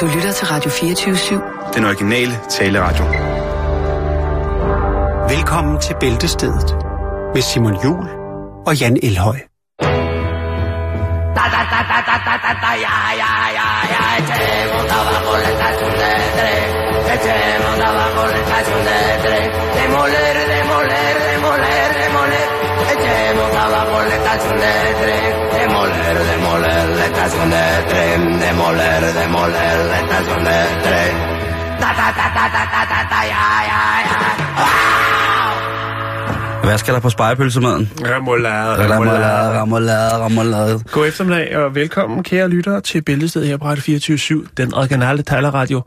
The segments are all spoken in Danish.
Du lytter til Radio 24-7. Den originale taleradio. Velkommen til Bæltestedet med Simon Jul og Jan Elhøj. Da da da da da da da da ja ja ja ja echemos abajo la estación de tren echemos abajo la estación de tren demoler demoler estación de tren, demoler, demoler la estación de tren, demoler, demoler la estación de tren. Ta ta ta ta ta ta ta ta ya ya ya. Hvad skal der på spejepølsemaden? Remoulade, remoulade, remoulade, remoulade. God eftermiddag og velkommen, kære lyttere, til Bæltestedet her på Radio 24 den originale talerradio.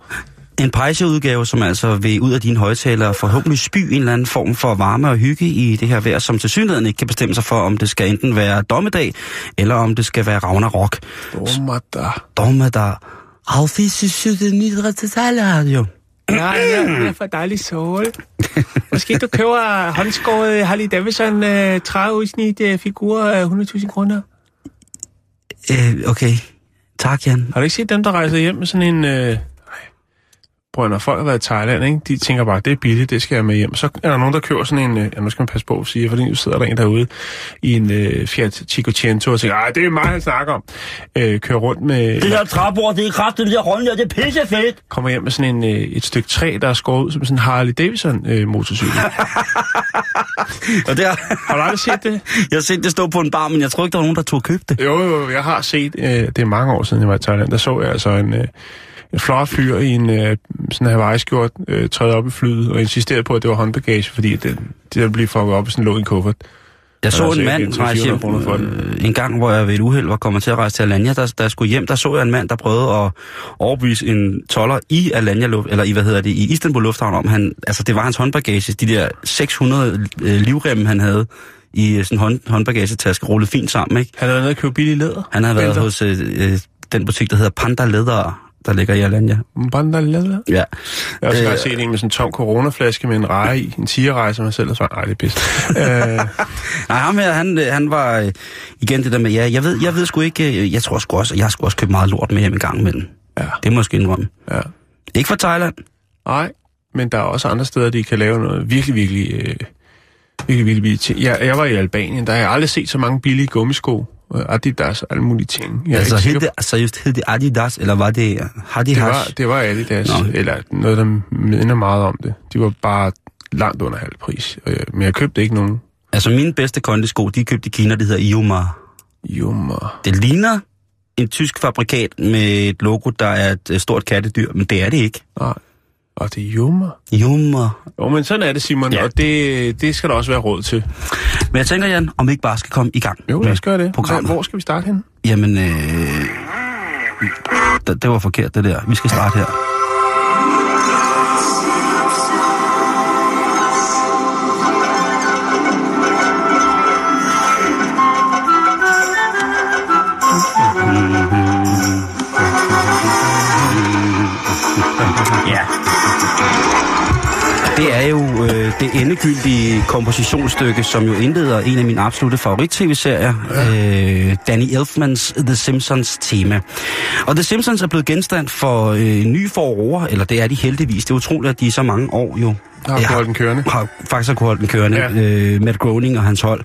En pejseudgave, som altså vil ud af dine højtalere forhåbentlig spy en eller anden form for varme og hygge i det her vejr, som til synligheden ikke kan bestemme sig for, om det skal enten være dommedag, eller om det skal være Ragnarok. Domada. Dommedag. Affises det nidre til taleradio. Ja, ja, det er for dejlig sol. Måske du køber håndskåret Harley Davidson uh, træudsnit uh, figur af 100.000 kroner. Øh, okay. Tak, Jan. Har du ikke set dem, der rejser hjem med sådan en... Øh... Prøv når folk har været i Thailand, ikke? de tænker bare, det er billigt, det skal jeg med hjem. Så er der nogen, der køber sådan en, øh, ja, nu skal man passe på at sige, fordi nu sidder der en derude i en øh, Fiat Cinquecento og tænker, ej, det er mig, han snakker om. Øh, kører rundt med... Det her træbord, det er kraftigt, det her rollen, det er pissefedt. Kommer hjem med sådan en, øh, et stykke træ, der er skåret ud som sådan en Harley Davidson øh, motorcykel. Og der, har du aldrig set det? jeg har set det stå på en bar, men jeg tror ikke, der var nogen, der tog og købte det. Jo, jo, jeg har set, øh, det er mange år siden, jeg var i Thailand, der så jeg altså en, øh, en flot fyr i en øh, sådan en Hawaii-skjort øh, træde op i flyet og insisterede på, at det var håndbagage, fordi det, det der blive fucket op i sådan lå i en kuffert. Jeg så Altså, en mand en rejse 300-400 hjem øh, en gang, hvor jeg ved et uheld var kommet til at rejse til Alanya, der, der skulle hjem, der så jeg en mand, der prøvede at overbevise en toller i Alanya, eller i, hvad hedder det, i Istanbul Lufthavn, om han, altså det var hans håndbagage, de der 600 øh, livremme, han havde i øh, sådan en hånd, håndbagagetaske, rullet fint sammen, ikke? Han havde været nede og købe billig læder. Han havde været hos øh, øh, den butik, der hedder Panda Leather, der ligger i Alanya. Banda læder. Ja. Jeg har også Øh, set en med sådan en tom coronaflaske med en reje i, en tigerreje, som jeg selv har sagt, nej, det er bedst. øh, Nej, ham her, han, han var øh, igen det der med, ja, jeg ved, jeg ved sgu ikke, øh, jeg tror sgu også, jeg har sgu også købt meget lort med hjem en gang imellem. ja, Det må jeg sgu indrømme. ja. Ikke fra Thailand. Nej, men der er også andre steder, de kan lave noget virkelig, virkelig, øh, virkelig, virkelig billigt. Jeg, jeg var i Albanien, der har jeg aldrig set så mange billige gummisko. Øh, Adidas og alle mulige ting. Jeg altså, hed det, seriøst, hed det Adidas, eller var det Hadi Det var, det var Adidas, Nå. Eller noget, der minder meget om det. De var bare langt under halv pris. Men jeg købte ikke nogen. Altså, mine bedste kondisko, de er købt i Kina, det hedder Ioma. Jummer. Det ligner en tysk fabrikat med et logo, der er et øh, stort kattedyr, men det er det ikke. Nej. Og det er jummer. Ioma. Jo, men sådan er det, Simon, Ja. og det, det skal der også være råd til. Men jeg tænker, Jan, om vi ikke bare skal komme i gang Jo, med lad os gøre det. programmet. Hvor skal vi starte hen? Jamen, øh, det, det var forkert, det der. Vi skal starte her. Endegyldige kompositionsstykke, som jo indleder en af mine absolute favorit-tv-serier, øh, Danny Elfmans The Simpsons tema. Og The Simpsons er blevet genstand for øh, ny forår, eller det er de heldigvis. Det er utroligt, at de i så mange år jo Har ja. holdt den kørende? har faktisk har kunne holde den kørende. Ja. øh, Matt Groening og hans hold.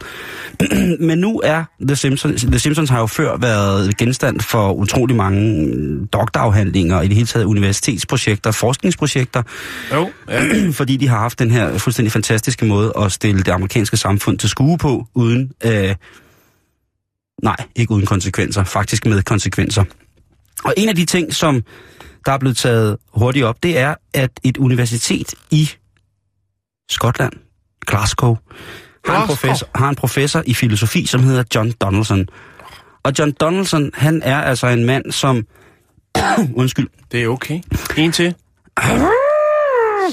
Men nu er The Simpsons, The Simpsons har jo før været genstand for utrolig mange doktorafhandlinger, i det hele taget universitetsprojekter, forskningsprojekter, Jo, ja. fordi de har haft den her fuldstændig fantastiske måde at stille det amerikanske samfund til skue på, uden, øh, nej, ikke uden konsekvenser, faktisk med konsekvenser. Og en af de ting, som der er blevet taget hurtigt op, det er, at et universitet i Skotland, Glasgow, har en, professor, har en professor i filosofi, som hedder John Donaldson. Og John Donaldson, han er altså en mand, som... undskyld. Det er okay. En til.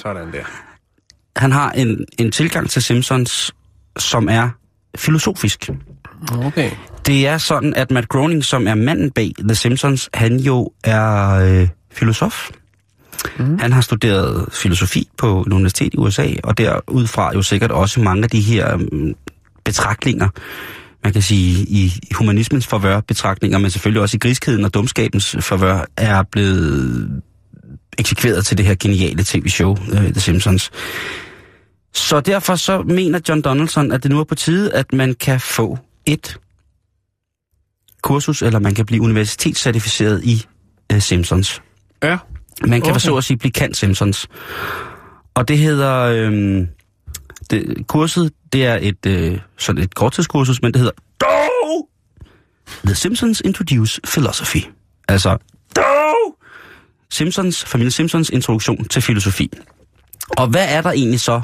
Sådan der. Han har en, en tilgang til Simpsons, som er filosofisk. Okay. Det er sådan, at Matt Groening, som er manden bag The Simpsons, han jo er øh, filosof. Mm. Han har studeret filosofi på et universitet i USA, og derudfra jo sikkert også mange af de her mm, betragtninger, man kan sige, i humanismens forvør betragtninger, men selvfølgelig også i griskheden og dumskabens forvør, er blevet eksekveret til det her geniale tv-show, øh, The Simpsons. Så derfor så mener John Donaldson, at det nu er på tide, at man kan få et kursus, eller man kan blive universitetscertificeret i uh, Simpsons. Ja. Man kan Okay. så at sige blive kendt Simpsons. Og det hedder... Øhm, det, kurset, det er et, øh, sådan et korttidskursus, men det hedder DOE! The Simpsons Introduce Philosophy. Altså, DOE! Simpsons, familie Simpsons introduktion til filosofi. Og hvad er der egentlig så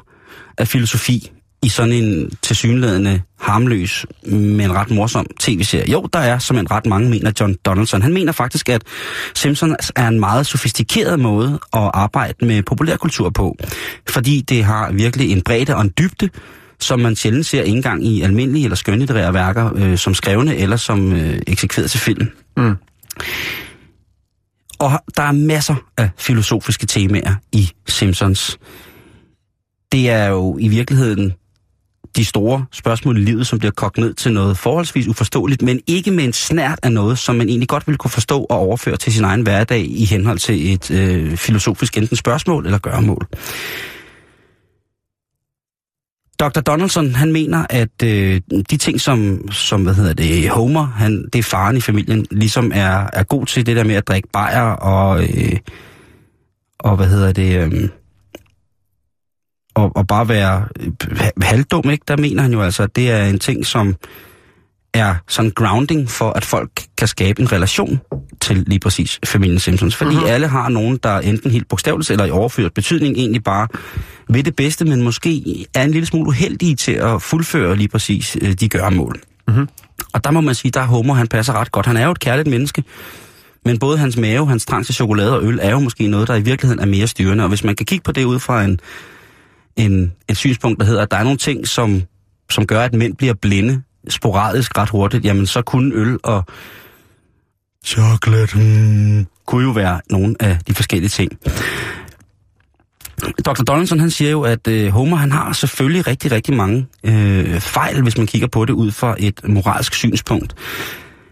af filosofi i sådan en tilsyneladende harmløs, men ret morsom tv-serie? Jo, der er som en ret mange mener John Donaldson. Han mener faktisk, at Simpsons er en meget sofistikeret måde at arbejde med populærkultur på, fordi det har virkelig en bredde og en dybde, som man sjældent ser ikke engang i almindelige eller skønlitterære værker, øh, som skrevne eller som øh, eksekveret til film. Mm. Og der er masser af filosofiske temaer i Simpsons. Det er jo i virkeligheden de store spørgsmål i livet, som bliver kogt ned til noget forholdsvis uforståeligt, men ikke med en snært af noget, som man egentlig godt ville kunne forstå og overføre til sin egen hverdag i henhold til et øh, filosofisk enten spørgsmål eller gøremål. Dr. Donaldson, han mener, at øh, de ting, som, som hvad hedder det, Homer, han, det er faren i familien, ligesom er, er god til det der med at drikke bajer og, øh, og hvad hedder det, øh, og, og bare være øh, halvdum, ikke? Der mener han jo altså, at det er en ting, som er sådan grounding for, at folk kan skabe en relation til lige præcis familien Simpsons. Fordi mm-hmm. alle har nogen, der enten helt bogstaveligt eller i overført betydning egentlig bare ved det bedste, men måske er en lille smule uheldige til at fuldføre lige præcis øh, de gøremål. Mhm. Og der må man sige, der er Homer, han passer ret godt. Han er jo et kærligt menneske, men både hans mave, hans trang til chokolade og øl er jo måske noget, der i virkeligheden er mere styrende. Og hvis man kan kigge på det ud fra en, en, et synspunkt, der hedder, at der er nogle ting, som, som gør, at mænd bliver blinde sporadisk ret hurtigt, jamen så kunne øl og chocolate hmm, kunne jo være nogle af de forskellige ting. Dr. Donaldson han siger jo, at øh, Homer han har selvfølgelig rigtig, rigtig mange øh, fejl, hvis man kigger på det ud fra et moralsk synspunkt.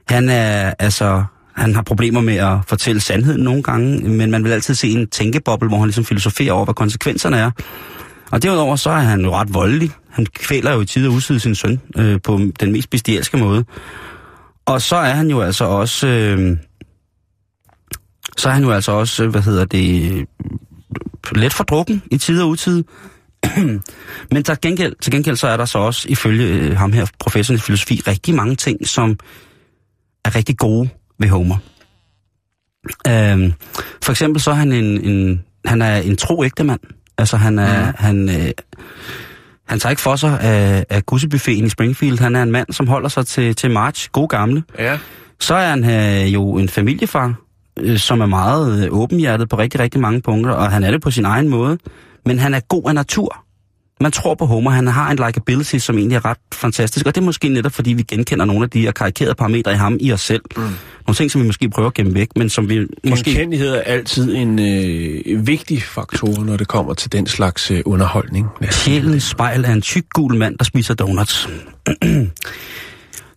Han er altså han har problemer med at fortælle sandheden nogle gange, men man vil altid se en tænkeboble, hvor han ligesom filosoferer over, hvad konsekvenserne er. Og derudover så er han jo ret voldelig. Han kvæler jo i tid og uside sin søn øh, på den mest bestialske måde. Og så er han jo altså også... Øh, så er han jo altså også, hvad hedder det, let for drukken i tid og utid. Men til gengæld, til gengæld så er der så også, ifølge øh, ham her, professoren i filosofi, rigtig mange ting, som er rigtig gode ved Homer. Øhm, for eksempel så er han en, en, han er en tro ægte mand. Altså han er, mm. han, øh, han tager ikke for sig af, af gussebuffeten i Springfield. Han er en mand, som holder sig til, til March, god gamle. Ja. Så er han øh, jo en familiefar, øh, som er meget øh, åbenhjertet på rigtig, rigtig mange punkter, og han er det på sin egen måde. Men han er god af natur. Man tror på Homer, han har en likability, som egentlig er ret fantastisk, og det er måske netop, fordi vi genkender nogle af de her karikerede parametre i ham i os selv. Mm. Nogle ting, som vi måske prøver at gemme væk, men som vi måske... Genkendelighed er altid en øh, vigtig faktor, når det kommer til den slags øh, underholdning. Sjælens spejl er en tyk gul mand, der spiser donuts.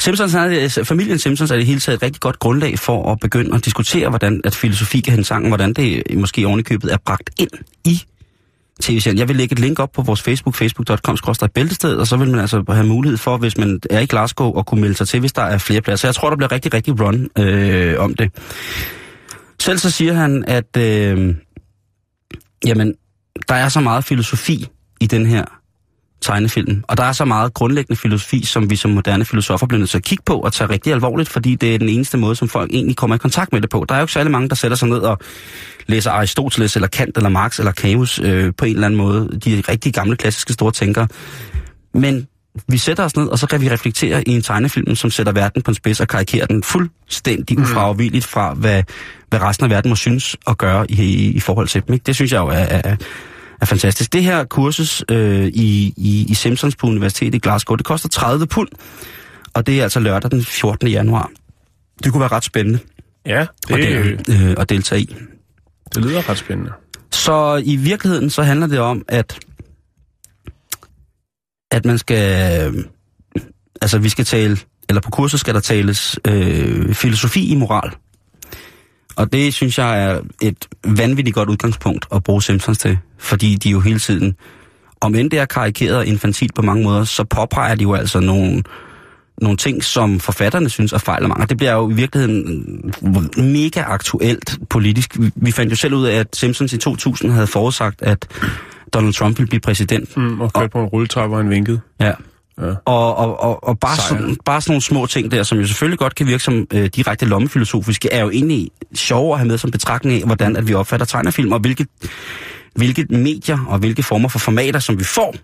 Simpsons er, familien Simpsons er det hele taget et rigtig godt grundlag for at begynde at diskutere, hvordan at filosofi kan hænge sammen, hvordan det måske ovenikøbet er bragt ind i tv-serien. Jeg vil lægge et link op på vores Facebook, facebook.com bæltested, og så vil man altså have mulighed for, hvis man er i Glasgow, at kunne melde sig til, hvis der er flere pladser. Jeg tror, der bliver rigtig, rigtig run øh, om det. Selv så siger han, at øh, jamen, der er så meget filosofi i den her tegnefilm. Og der er så meget grundlæggende filosofi, som vi som moderne filosofer bliver nødt til at kigge på og tage rigtig alvorligt, fordi det er den eneste måde, som folk egentlig kommer i kontakt med det på. Der er jo ikke særlig mange, der sætter sig ned og læser Aristoteles eller Kant eller Marx eller Camus øh, på en eller anden måde. De rigtig gamle, klassiske store tænkere. Men vi sætter os ned, og så kan vi reflektere i en tegnefilm, som sætter verden på en spids og karikerer den fuldstændig ufravilligt fra, hvad, hvad resten af verden må synes og gøre i, i, i forhold til dem. Ikke? Det synes jeg jo er, er, er fantastisk. Det her kursus øh, i, i, i Simpsons på Universitetet i Glasgow, det koster 30 pund, og det er altså lørdag den 14. januar. Det kunne være ret spændende Ja, at, det, øh, del, øh, at deltage i. det lyder ret spændende. Så i virkeligheden så handler det om, at at man skal... øh, Altså, vi skal tale eller på kurset skal der tales øh, filosofi i moral. Og det synes jeg er et vanvittigt godt udgangspunkt at bruge Simpsons til, fordi de jo hele tiden, om end det er karikeret og infantilt på mange måder, så påpeger de jo altså nogle, nogle ting, som forfatterne synes er fejl af mange. Det bliver jo i virkeligheden mega aktuelt politisk. Vi- Vi fandt jo selv ud af, at Simpsons i 2000 havde forudsagt, at Donald Trump ville blive præsident. Mm, og kørte på en rulletrappe, hvor han vinkede. Ja. Ja. Og, og, og, og bare, Sejr. sådan, bare sådan nogle små ting der, som jo selvfølgelig godt kan virke som øh, direkte lommefilosofiske, er jo egentlig sjove at have med som betragtning af, hvordan at vi opfatter tegnefilm, og hvilke, hvilke medier og hvilke former for formater, som vi får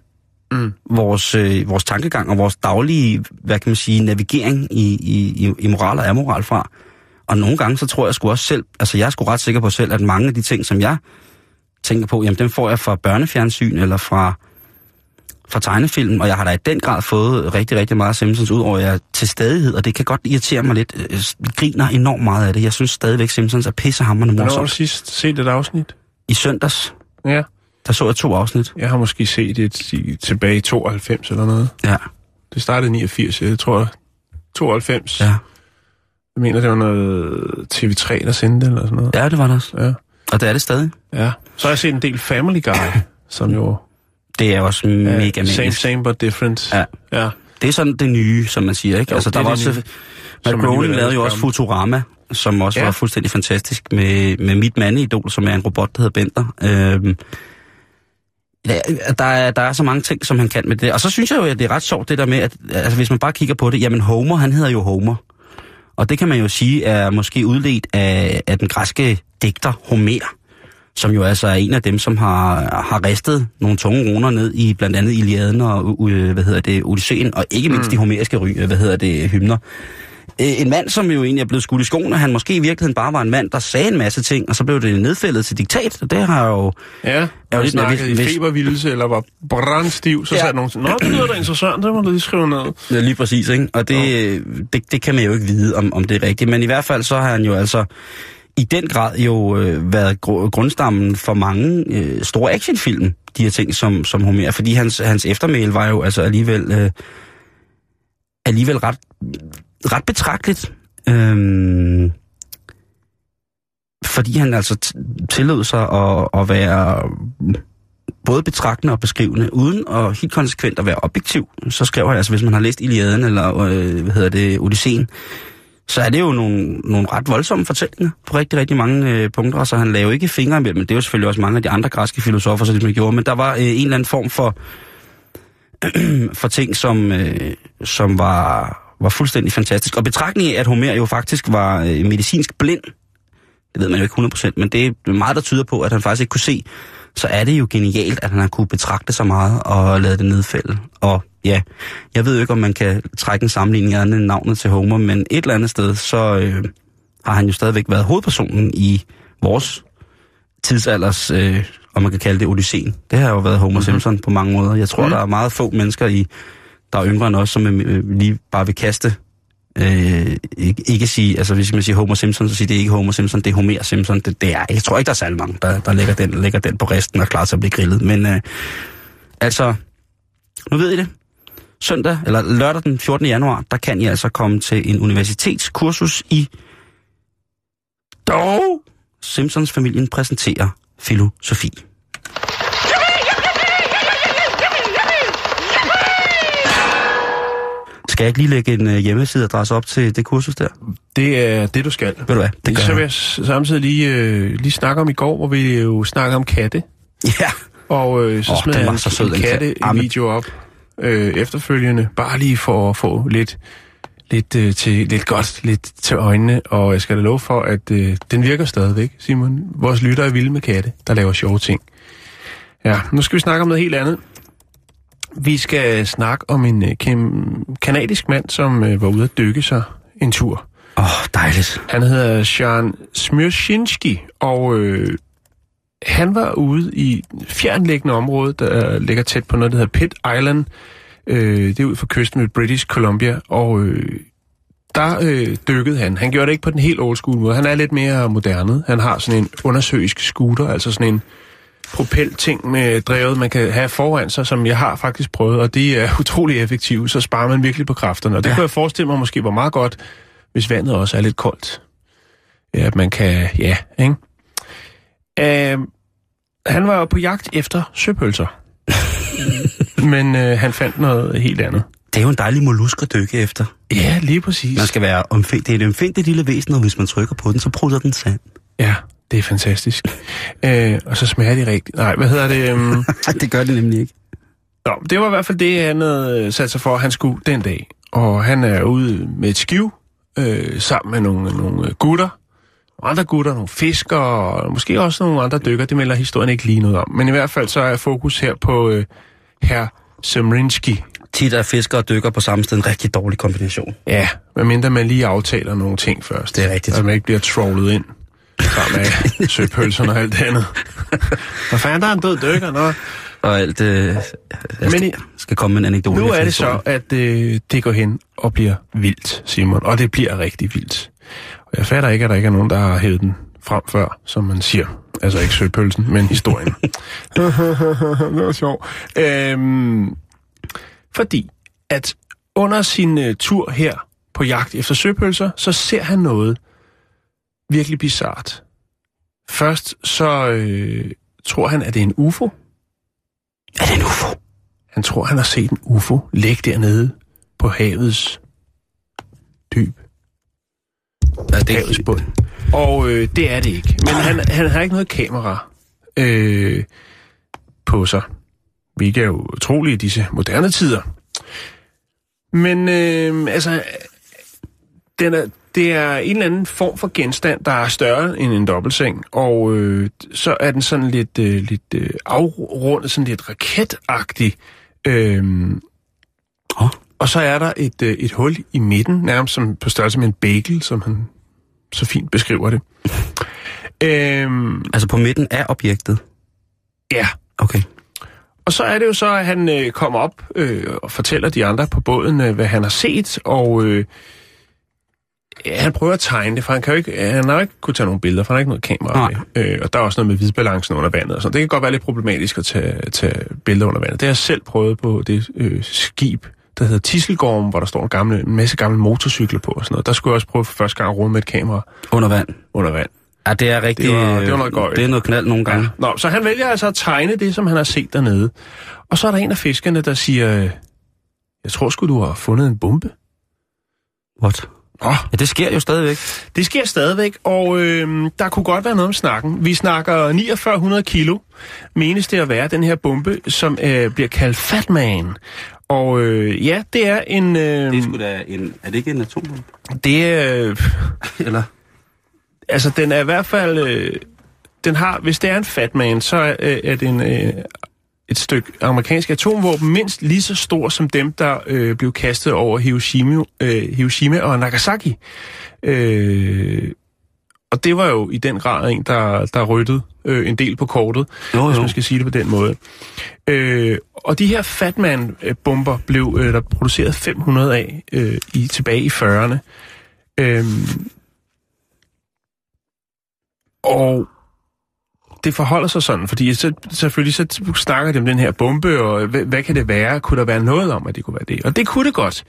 Mm. vores, øh, vores tankegang og vores daglige, hvad kan man sige, navigering i, i, i, i moral og amoral fra. Og nogle gange, så tror jeg sgu også selv, altså jeg er sgu ret sikker på selv, at mange af de ting, som jeg tænker på, jamen dem får jeg fra børnefjernsyn eller fra, fra tegnefilm, og jeg har da i den grad fået rigtig, rigtig meget Simpsons ud over jeg til stadighed, og det kan godt irritere mig lidt. Jeg griner enormt meget af det. Jeg synes stadigvæk, Simpsons er pissehammerende Hvornår har du morsomt. sidst set et afsnit? I søndags, Ja. der så jeg to afsnit. Jeg har måske set et i, tilbage i 92 eller noget. Ja, Det startede i 89, jeg tror 92. ja. Jeg mener, det var noget TV3, der sendte det, eller sådan noget. Ja, det var der også. Ja. Og det er det stadig. ja. Så har jeg set en del Family Guy, som jo Det er også er mega same, same but different. Ja. ja. Det er sådan det nye, som man siger, ikke? Jo, altså, der er var også... Matt Groening lavede jo også. Futurama, som også Ja. var fuldstændig fantastisk, med, med mit mandeidol, som er en robot, der hedder Bender. Øhm, ja, der, er, der er så mange ting, som han kan med det. Og så synes jeg jo, at det er ret sjovt, det der med, at altså, hvis man bare kigger på det, jamen Homer, han hedder jo Homer. Og det kan man jo sige er måske udledt af, af den græske digter Homer, som jo altså er en af dem, som har, har ristet nogle tunge runer ned i blandt andet Iliaden og uh, hvad hedder det, Odysseen, og ikke mindst mm. de homeriske ry, hvad hedder det, hymner. Øh, En mand, som jo egentlig er blevet skudt i skoene, han måske i virkeligheden bare var en mand, der sagde en masse ting, og så blev det nedfældet til diktat, og det har jo... Ja, jo jeg lidt snakkede i febervildelse, eller var brandstiv, så Ja. sagde nogen Nå, det lyder da interessant, det må du lige skrive ned. Ja, lige præcis, ikke? Og det, det, det kan man jo ikke vide, om, om det er rigtigt. Men i hvert fald så har han jo altså i den grad jo øh, været gr- grundstammen for mange øh, store actionfilm, de her ting som, som Homer. Fordi hans, hans eftermæl var jo altså alligevel, øh, alligevel ret, ret betragteligt. Øhm, fordi han altså t- tillod sig at, at være både betragtende og beskrivende, uden at helt konsekvent at være objektiv. Så skrev han altså, hvis man har læst Iliaden eller, øh, hvad hedder det, Odysseen, så er det jo nogle, nogle ret voldsomme fortællinger på rigtig, rigtig mange øh, punkter, så han lavede ikke fingre imellem, men det er jo selvfølgelig også mange af de andre græske filosofer, så ligesom det gjorde, men der var øh, en eller anden form for, for ting, som, øh, som var, var fuldstændig fantastisk. Og betragtning af, at Homer jo faktisk var øh, medicinsk blind, det ved man jo ikke 100%, men det er meget, der tyder på, at han faktisk ikke kunne se, så er det jo genialt, at han har kunne betragte så meget og lade det nedfælde. Og ja, jeg ved jo ikke, om man kan trække en sammenligning af andet end navnet til Homer, men et eller andet sted, så øh, har han jo stadigvæk været hovedpersonen i vores tidsalders, øh, om man kan kalde det Odysseen. Det har jo været Homer mm-hmm. Simpson på mange måder. Jeg tror, mm. der er meget få mennesker, i, der er yngre end os, som øh, lige bare vil kaste Øh, ikke, ikke sige, altså hvis man siger Homer Simpson, så siger det ikke Homer Simpson, det er Homer Simpson. Det, det er, jeg tror ikke, der er særlig mange, der, der lægger, den, lægger den på resten og er klar til at blive grillet. Men øh, altså, nu ved I det. Søndag, eller lørdag den 14. januar, der kan I altså komme til en universitetskursus i dog Simpsons-familien præsenterer filosofi. Skal jeg ikke lige lægge en øh, hjemmesideadresse op til det kursus der? Det er det, du skal. Ved du hvad, det gør så vil jeg. samtidig lige, øh, lige snakke om i går, hvor vi jo snakkede om katte. Ja, Og øh, så oh, smed jeg en, så sød, en katte-video op øh, efterfølgende. Bare lige for at få lidt, lidt, øh, til, lidt godt lidt til øjnene. Og jeg skal da love for, at øh, den virker stadigvæk, Simon. Vores lytter er vilde med katte, der laver sjove ting. Ja, nu skal vi snakke om noget helt andet. Vi skal snakke om en øh, kanadisk mand, som øh, var ude at dykke sig en tur. åh, oh, dejligt. Han hedder Sean Smyrshinski, og øh, han var ude i fjernlæggende område, der ligger tæt på noget, der hedder Pitt Island. Øh, det er ud for kysten med British Columbia, og øh, der øh, dykkede han. Han gjorde det ikke på den helt old school måde. Han er lidt mere moderne. Han har sådan en undersøisk scooter, altså sådan en propelting med drevet, man kan have foran sig, som jeg har faktisk prøvet, og det er utrolig effektivt, så sparer man virkelig på kræfterne. Og det ja. kunne jeg forestille mig måske var meget godt, hvis vandet også er lidt koldt. Ja, at man kan, ja, ikke? Uh, han var jo på jagt efter søpølser. Men uh, han fandt noget helt andet. Det er jo en dejlig mollusk at dykke efter. Ja, lige præcis. Man skal være omfængt. Det er et omfængt lille væsen, og hvis man trykker på den, så prutter den sand. Ja, det er fantastisk. Uh, og så smager de rigtigt. Nej, hvad hedder det? Um... det gør det nemlig ikke. Nå, det var i hvert fald det, han havde sat sig for, at han skulle den dag. Og han er ude med et skiv, øh, sammen med nogle, nogle gutter, nogle andre gutter, nogle fiskere, og måske også nogle andre dykker. Det melder historien ikke lige noget om. Men i hvert fald så er fokus her på øh, herr Semrinski. Tit er fiskere og dykker på samme sted en rigtig dårlig kombination. Ja, medmindre man lige aftaler nogle ting først. Det er rigtigt. Og man ikke bliver trollet ind sammen med søpølserne og alt det andet. Hvad fanden, der er en død dykker, nå. Og alt øh, jeg Men skal, i- skal komme med en anekdote. Nu er det så, at øh, det går hen og bliver vildt, Simon. Og det bliver rigtig vildt. Og jeg fatter ikke, at der ikke er nogen, der har hævet den frem før, som man siger. Altså ikke søpølsen, men historien. det var sjovt. Øhm, fordi at under sin øh, tur her på jagt efter søpølser, så ser han noget virkelig bizart. Først så øh, tror han, at det er en UFO. Er det en UFO? Han tror, han har set en UFO ligge dernede på havets. Ja, det Havets bund. Og øh, det er det ikke. Men han, han har ikke noget kamera øh, på sig. Hvilket er jo utroligt i disse moderne tider. Men øh, altså, den er, det er en eller anden form for genstand, der er større end en dobbeltseng, og øh, så er den sådan lidt, øh, lidt øh, afrundet, sådan lidt raketagtig. Øh, Åh. Og så er der et, øh, et hul i midten, nærmest som på størrelse med en bagel, som han så fint beskriver det. øhm, Altså på midten af objektet? ja, Okay. og så er det jo så, at han øh, kommer op øh, og fortæller de andre på båden, øh, hvad han har set, og øh, han prøver at tegne det, for han, kan jo ikke, han har jo ikke kunne tage nogle billeder, for han har ikke noget kamera Nej. med. Øh, og der er også noget med hvidbalancen under vandet, og sådan. det kan godt være lidt problematisk at tage, tage billeder under vandet. Det har jeg selv prøvet på det øh, skib, der hedder Tisselgorm, hvor der står en, gamle, en masse gamle motorcykler på og sådan noget. Der skulle jeg også prøve for første gang at rode med et kamera Under vand. under vand. Ja, det er rigtig... Det var- det var noget gøjl. Det er noget knald nogle gange. Nå, så han vælger altså at tegne det, som han har set dernede. Og så er der en af fiskerne, der siger, jeg tror sgu, du har fundet en bombe. What? Nå, Ja, det sker jo stadigvæk. det sker stadigvæk, og øh, der kunne godt være noget om snakken. Vi snakker 4900 kilo, menes det at være den her bombe, som øh, bliver kaldt Fatman. Og øh, ja, det er en... Øh, Det er sgu da en... Er det ikke en atombombe? det er... Øh, Eller? altså, den er i hvert fald... Øh, den har, hvis det er en Fatman, så er, øh, er det en, øh, et stykke amerikansk atomvåben mindst lige så stor som dem, der øh, blev kastet over Hiroshima, øh, Hiroshima og Nagasaki. Øh, og det var jo i den grad en, der, der ryttede øh, en del på kortet, Jo, hvis jo. man skal sige det på den måde. Øh, og de her Fatman-bomber blev øh, der produceret 500 af øh, i tilbage i 40'erne. Øh, og det forholder sig sådan, fordi så, selvfølgelig så snakker de om den her bombe, og hvad, hvad kan det være? Kunne der være noget om, at det kunne være det? Og det kunne det godt,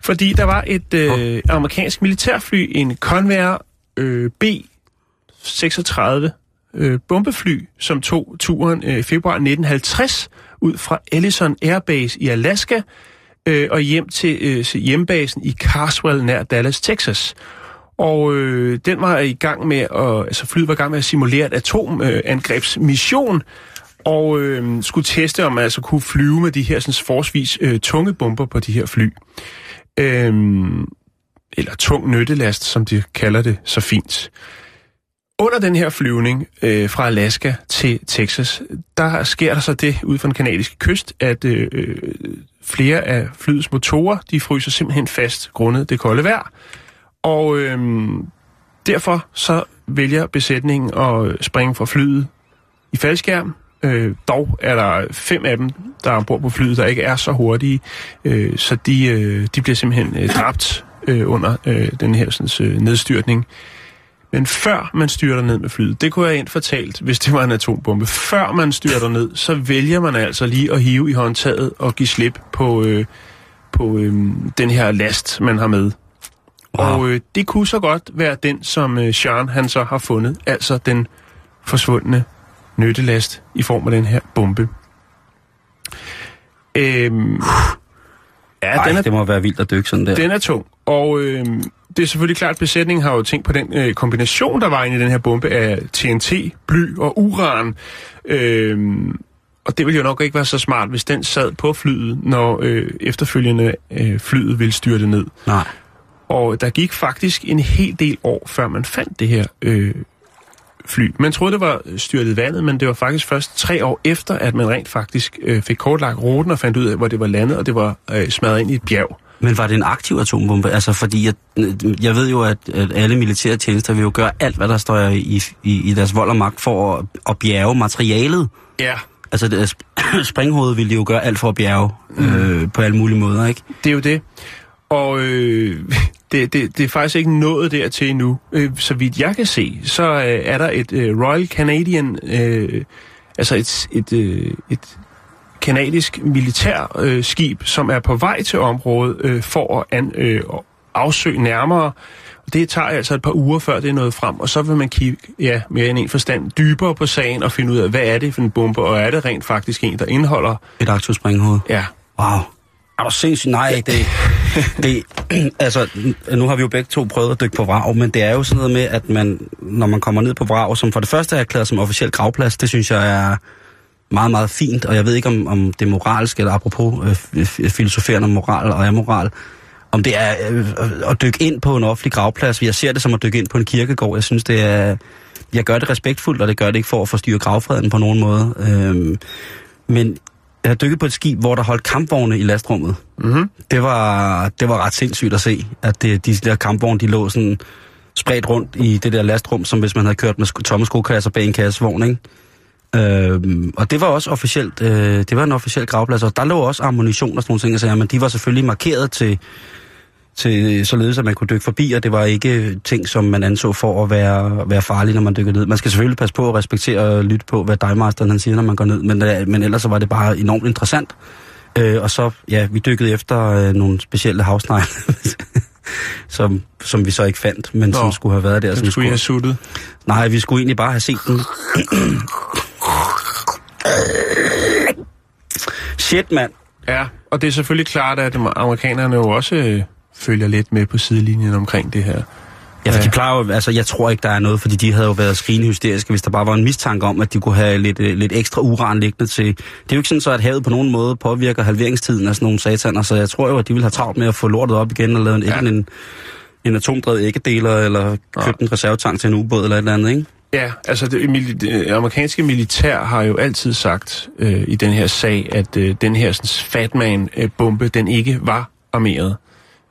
fordi der var et øh, amerikansk militærfly, en Convair øh, B-36 øh, bombefly, som tog turen øh, i februar 1950 ud fra Ellison Air Base i Alaska øh, og hjem til øh, hjembasen i Carswell nær Dallas, Texas. Og øh, den var i gang med at, altså flyet var i gang med at simulere et atomangrebsmission, og øh, skulle teste, om man altså kunne flyve med de her sådan, forsvis øh, tunge bomber på de her fly. Øh, eller tung nyttelast, som de kalder det så fint. Under den her flyvning øh, fra Alaska til Texas, der sker der så det ud fra den kanadiske kyst, at øh, øh, flere af flyets motorer, de fryser simpelthen fast grundet det kolde vejr. Og øh, derfor så vælger besætningen at springe fra flyet i faldskærm. Øh, dog er der fem af dem, der er ombord på flyet, der ikke er så hurtige, øh, så de, øh, de bliver simpelthen øh, dræbt øh, under øh, den her sådan, øh, nedstyrtning. Men før man styrter ned med flyet, det kunne jeg ind fortalt, hvis det var en atombombe. Før man styrter ned, så vælger man altså lige at hive i håndtaget og give slip på, øh, på øh, den her last, man har med. Wow. Og øh, det kunne så godt være den, som øh, Sean han så har fundet, altså den forsvundne nyttelast i form af den her bombe. Øhm, ja, Ej, den er, det må være vildt at dykke sådan der. den er tung. Og øh, det er selvfølgelig klart, at besætningen har jo tænkt på den øh, kombination, der var inde i den her bombe af TNT, bly og uran. Øh, og det ville jo nok ikke være så smart, hvis den sad på flyet, når øh, efterfølgende øh, flyet ville styrte ned. Nej. Og der gik faktisk en hel del år, før man fandt det her øh, fly. Man troede, det var styrtet i vandet, men det var faktisk først tre år efter, at man rent faktisk øh, fik kortlagt ruten og fandt ud af, hvor det var landet, og det var øh, smadret ind i et bjerg. Men var det en aktiv atombombe? Altså, fordi jeg, jeg ved jo, at, at alle militære tjenester vil jo gøre alt, hvad der står i, i, i deres vold og magt for at, at bjerge materialet. Ja, Altså, det, springhovedet ville de jo gøre alt for at bjerge øh, på alle mulige måder, ikke? det er jo det. Og øh, det, det, det er faktisk ikke nået dertil endnu. Øh, så vidt jeg kan se, så øh, er der et øh, Royal Canadian, øh, altså et, et, øh, et kanadisk militær øh, skib, som er på vej til området øh, for at an, øh, afsøge nærmere. Det tager altså et par uger, før det er nået frem, og så vil man kigge ja, mere end en forstand dybere på sagen og finde ud af, hvad er det for en bombe, og er det rent faktisk en, der indeholder... Et aktivt springhoved. Ja, Wow. Er du sindssygt? Nej, det, det, altså, nu har vi jo begge to prøvet at dykke på vrag, men det er jo sådan noget med, at man, når man kommer ned på vrag, som for det første er erklæret som officiel gravplads, det synes jeg er meget, meget fint, og jeg ved ikke, om, om det er moralsk, eller apropos øh, filosoferende om moral og amoral, om det er øh, at dykke ind på en offentlig gravplads. Jeg ser det som at dykke ind på en kirkegård. Jeg synes, det er... Jeg gør det respektfuldt, og det gør det ikke for at forstyrre gravfreden på nogen måde. Øhm, men jeg har dykket på et skib, hvor der holdt kampvogne i lastrummet. mm-hmm. Det var, det var ret sindssygt at se, at det, de der kampvogne, de lå sådan spredt rundt i det der lastrum, som hvis man havde kørt med sko- tomme skokasser bag en kassevogn, ikke? Øhm, og det var også officielt, øh, det var en officiel gravplads, og der lå også ammunition og sådan nogle ting, så, men de var selvfølgelig markeret til, til således, at man kunne dykke forbi, og det var ikke ting, som man anså for at være, være farlige, når man dykker ned. Man skal selvfølgelig passe på at respektere og lytte på, hvad divemasteren han siger, når man går ned, men, øh, men ellers så var det bare enormt interessant. Øh, og så, ja, vi dykkede efter øh, nogle specielle havsnegle, som, som vi så ikke fandt, men Nå, som skulle have været der. som Den skulle I have suttet. Nej, vi skulle egentlig bare have set den. Shit, mand. Ja, og det er selvfølgelig klart, at amerikanerne jo også øh, følger lidt med på sidelinjen omkring det her. Ja, for Ja. de plejer jo, altså jeg tror ikke, der er noget, fordi de havde jo været skrigende hysteriske, hvis der bare var en mistanke om, at de kunne have lidt, øh, lidt ekstra uran liggende til. Det er jo ikke sådan så, at havet på nogen måde påvirker halveringstiden af sådan nogle sataner, så jeg tror jo, at de vil have travlt med at få lortet op igen og lave en, Ja. ja. en, en atomdrevet æggedeler, eller købt en reservetank til en ubåd eller et eller andet, ikke? Ja, altså det, mili- det amerikanske militær har jo altid sagt øh, i den her sag, at øh, den her sådan, Fatman-bombe, den ikke var armeret.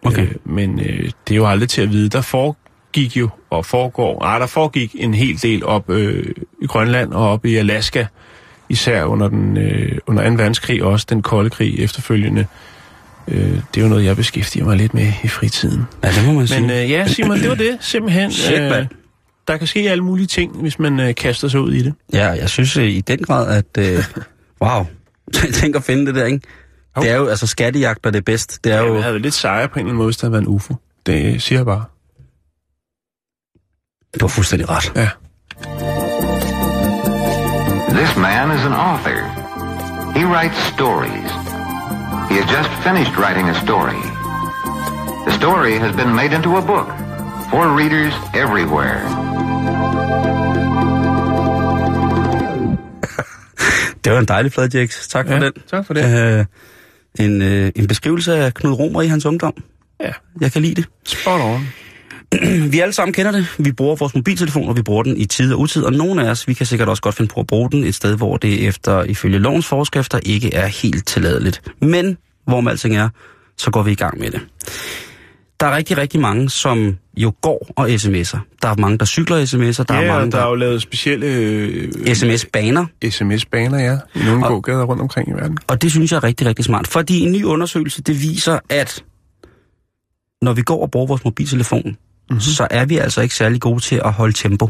Okay. Øh, men øh, det er jo aldrig til at vide. Der foregik jo, og foregår, ah, der foregik en hel del op øh, i Grønland og op i Alaska, især under, den, øh, under 2. verdenskrig og også den kolde krig efterfølgende. Øh, det er jo noget, jeg beskæftiger mig lidt med i fritiden. Ja, det må man sige. Men øh, ja, Simon, det var det simpelthen. Øh, Shit, mand. Der kan ske alle mulige ting, hvis man øh, kaster sig ud i det. Ja, jeg synes øh, i den grad, at... Øh, wow. Tænk at finde det der, ikke? Jo. Det er jo, altså skattejagt er det bedst. Det er Ja, jo... jeg havde lidt sejre på en eller anden måde, hvis der havde været en UFO. Det siger jeg bare. Du har fuldstændig ret. Ja. This man is an author. He writes stories. He has just finished writing a story. The story has been made into a book for readers everywhere. Det var en dejlig flad, Jax. Tak for Ja, den. tak for det. Øh, en, øh, en beskrivelse af Knud Romer i hans ungdom. Ja, Jeg kan lide det. spot on. Vi alle sammen kender det. Vi bruger vores mobiltelefon, og vi bruger den i tid og utid. Og nogle af os, vi kan sikkert også godt finde på at bruge den et sted, hvor det efter ifølge lovens forskrifter ikke er helt tilladeligt. Men hvor med alting er, så går vi i gang med det. Der er rigtig, rigtig mange, som jo går og sms'er. Der er mange, der cykler sms'er. Der ja, er mange, og der er der, jo lavet specielle øh, sms-baner. sms-baner, ja, i nogle Og- gågader rundt omkring i verden. Og det synes jeg er rigtig, rigtig smart. Fordi en ny undersøgelse, det viser, at når vi går og bruger vores mobiltelefon mm-hmm. så er vi altså ikke særlig gode til at holde tempo.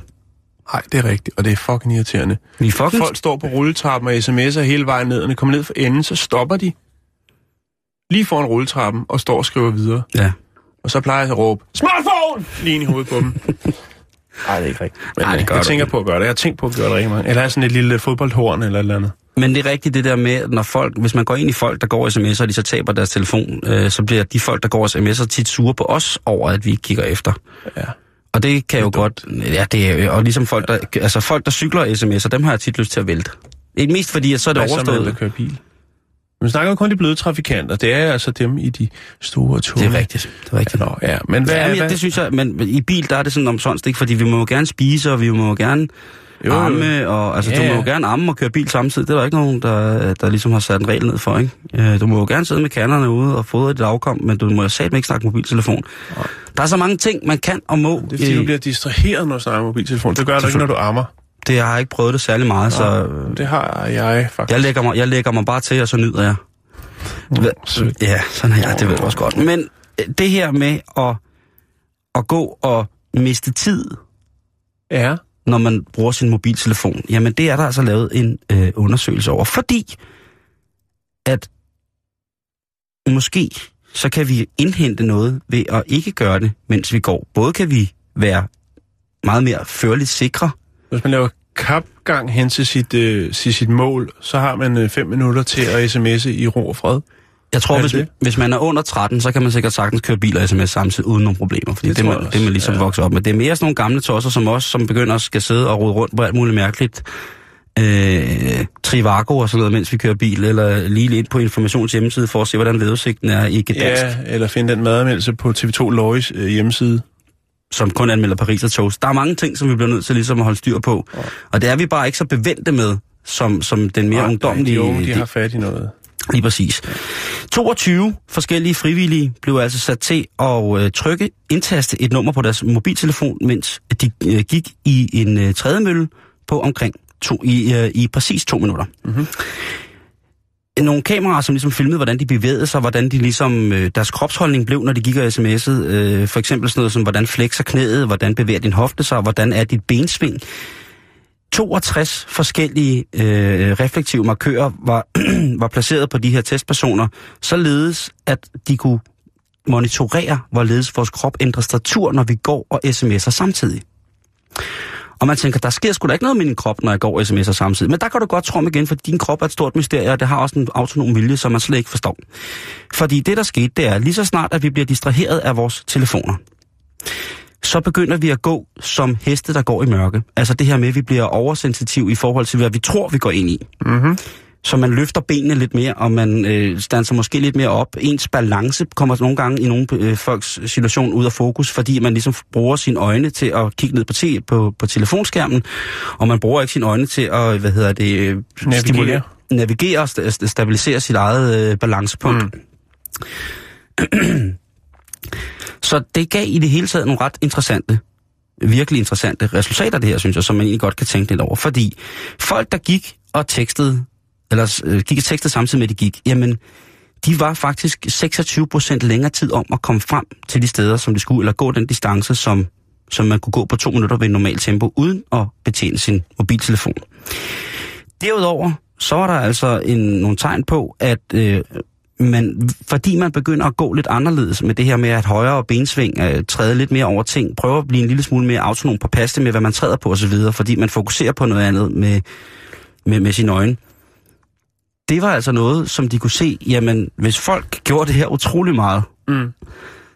Nej, det er rigtigt, og det er fucking irriterende. Vi er fucking... Folk står på rulletrappen og sms'er hele vejen ned, og når de kommer ned for enden, så stopper de lige foran rulletrappen og står og skriver videre. Ja. Og så plejer jeg at råbe, smartphone! Lige ind i hovedet på dem. Nej, det er ikke rigtigt. Men, Nej, det gør jeg du tænker ikke. på at gøre det. Jeg har tænkt på at gøre det rigtig mange. Eller have sådan et lille fodboldhorn eller et eller andet. Men det er rigtigt det der med, at når folk, hvis man går ind i folk, der går sms'er, og de så taber deres telefon, øh, så bliver de folk, der går sms'er, tit sure på os over, at vi ikke kigger efter. Ja. Og det kan jo godt, ja, det er jo- og ligesom folk, der, altså folk, der cykler sms'er, dem har jeg tit lyst til at vælte. Ikke mest fordi, at så er det Hvad så med dem, der overstået. kører bil? Vi snakker kun de bløde trafikanter. Det er altså dem i de store tog. Det er rigtigt, det er rigtigt. Nå, ja. Men hvad, Ja, men, hvad? det synes jeg, men i bil, der er det sådan omsonst, ikke? Fordi vi må jo gerne spise, og vi må jo gerne Jo, arme, og altså, Ja, du må jo gerne arme og køre bil samtidig. Det er der ikke nogen, der, der ligesom har sat en regel ned for, ikke? Øh, Du må jo gerne sidde med kanderne ude og fodre dit afkom, men du må jo satme ikke snakke mobiltelefon. Der er så mange ting, man kan og må. Det er fordi, du bliver distraheret, når du snakker mobiltelefon. Det gør du ikke, når du ammer. Det jeg har ikke prøvet det særlig meget, så Det har jeg faktisk. jeg lægger, mig, jeg lægger mig bare til, og så nyder jeg. sødt. Ja, sådan er jeg, det ved du også godt. Men øh, det her med at, at gå og miste tid Ja. når man bruger sin mobiltelefon, jamen det er der altså lavet en øh, undersøgelse over. Fordi at måske så kan vi indhente noget ved at ikke gøre det, mens vi går. Både kan vi være meget mere førligt sikre. Hvis man laver kapgang hen til sit, øh, til sit mål, så har man øh, fem minutter til at sms'e i ro og fred. Jeg tror, hvis, det? hvis man er under 13, så kan man sikkert sagtens køre bil og sms samtidig uden nogen problemer. Fordi Det det, man, jeg det er man også, ligesom ja. vokset op med. Det er mere sådan nogle gamle tosser som os, som begynder at skal sidde og rode rundt på alt muligt mærkeligt. Øh, Trivago og sådan noget, mens vi kører bil, eller lige ind på Informations hjemmeside for at se, hvordan vejrudsigten er i Gdansk, ja. Ja, eller finde den madanmeldelse på TV2 Lois øh, hjemmeside. Som kun anmelder Paris og toast. Der er mange ting, som vi bliver nødt til ligesom at holde styr på. Ja. Og det er vi bare ikke så bevendte med, som, som den mere Nej, ungdomlige... De unge, de har fat i noget. Lige præcis. 22 forskellige frivillige blev altså sat til at øh, trykke, indtaste et nummer på deres mobiltelefon, mens de øh, gik i en øh, trædemølle på omkring to, i, øh, i præcis to minutter. Mm-hmm. Nogle kameraer, som ligesom filmede, hvordan de bevægede sig, hvordan de ligesom, øh, deres kropsholdning blev, når de gik og sms'ede. Øh, for eksempel sådan noget som, hvordan flexer knæet, hvordan bevæger din hofte sig, hvordan er dit bensving. 62 forskellige øh, reflektive markører var, var placeret på de her testpersoner, således at de kunne monitorere, hvorledes vores krop ændrer statur, når vi går og sms'er samtidig. Og man tænker, der sker sgu da ikke noget med din krop, når jeg går og sms'er samtidig. Men der kan du godt tro om igen, for din krop er et stort mysterie, og det har også en autonom vilje, som man slet ikke forstår. Fordi det, der skete, det er lige så snart, at vi bliver distraheret af vores telefoner, så begynder vi at gå som heste, der går i mørke. Altså det her med, at vi bliver oversensitiv i forhold til, hvad vi tror, vi går ind i. Mm-hmm. Så man løfter benene lidt mere, og man øh, standser måske lidt mere op. Ens balance kommer nogle gange i nogle øh, folks situation ud af fokus, fordi man ligesom bruger sine øjne til at kigge ned på, te, på, på telefonskærmen, og man bruger ikke sine øjne til at, hvad hedder det, øh, Navigere. stimulere- navigere og sta- stabilisere sit eget øh, balancepunkt. Mm. Så det gav i det hele taget nogle ret interessante, virkelig interessante resultater, det her, synes jeg, som man egentlig godt kan tænke lidt over. Fordi folk, der gik og tekstede, eller øh, gik og tekstede samtidig med, at de gik, jamen, de var faktisk 26 procent længere tid om at komme frem til de steder, som de skulle, eller gå den distance, som, som man kunne gå på to minutter ved en normalt tempo, uden at betjene sin mobiltelefon. Derudover, så var der altså en, nogle tegn på, at øh, man, fordi man begynder at gå lidt anderledes med det her med at højere bensving, øh, træde lidt mere over ting, prøver at blive en lille smule mere autonom på paste med, hvad man træder på osv., fordi man fokuserer på noget andet med, med, med sine øjne. Det var altså noget, som de kunne se, jamen, hvis folk gjorde det her utrolig meget, Mm.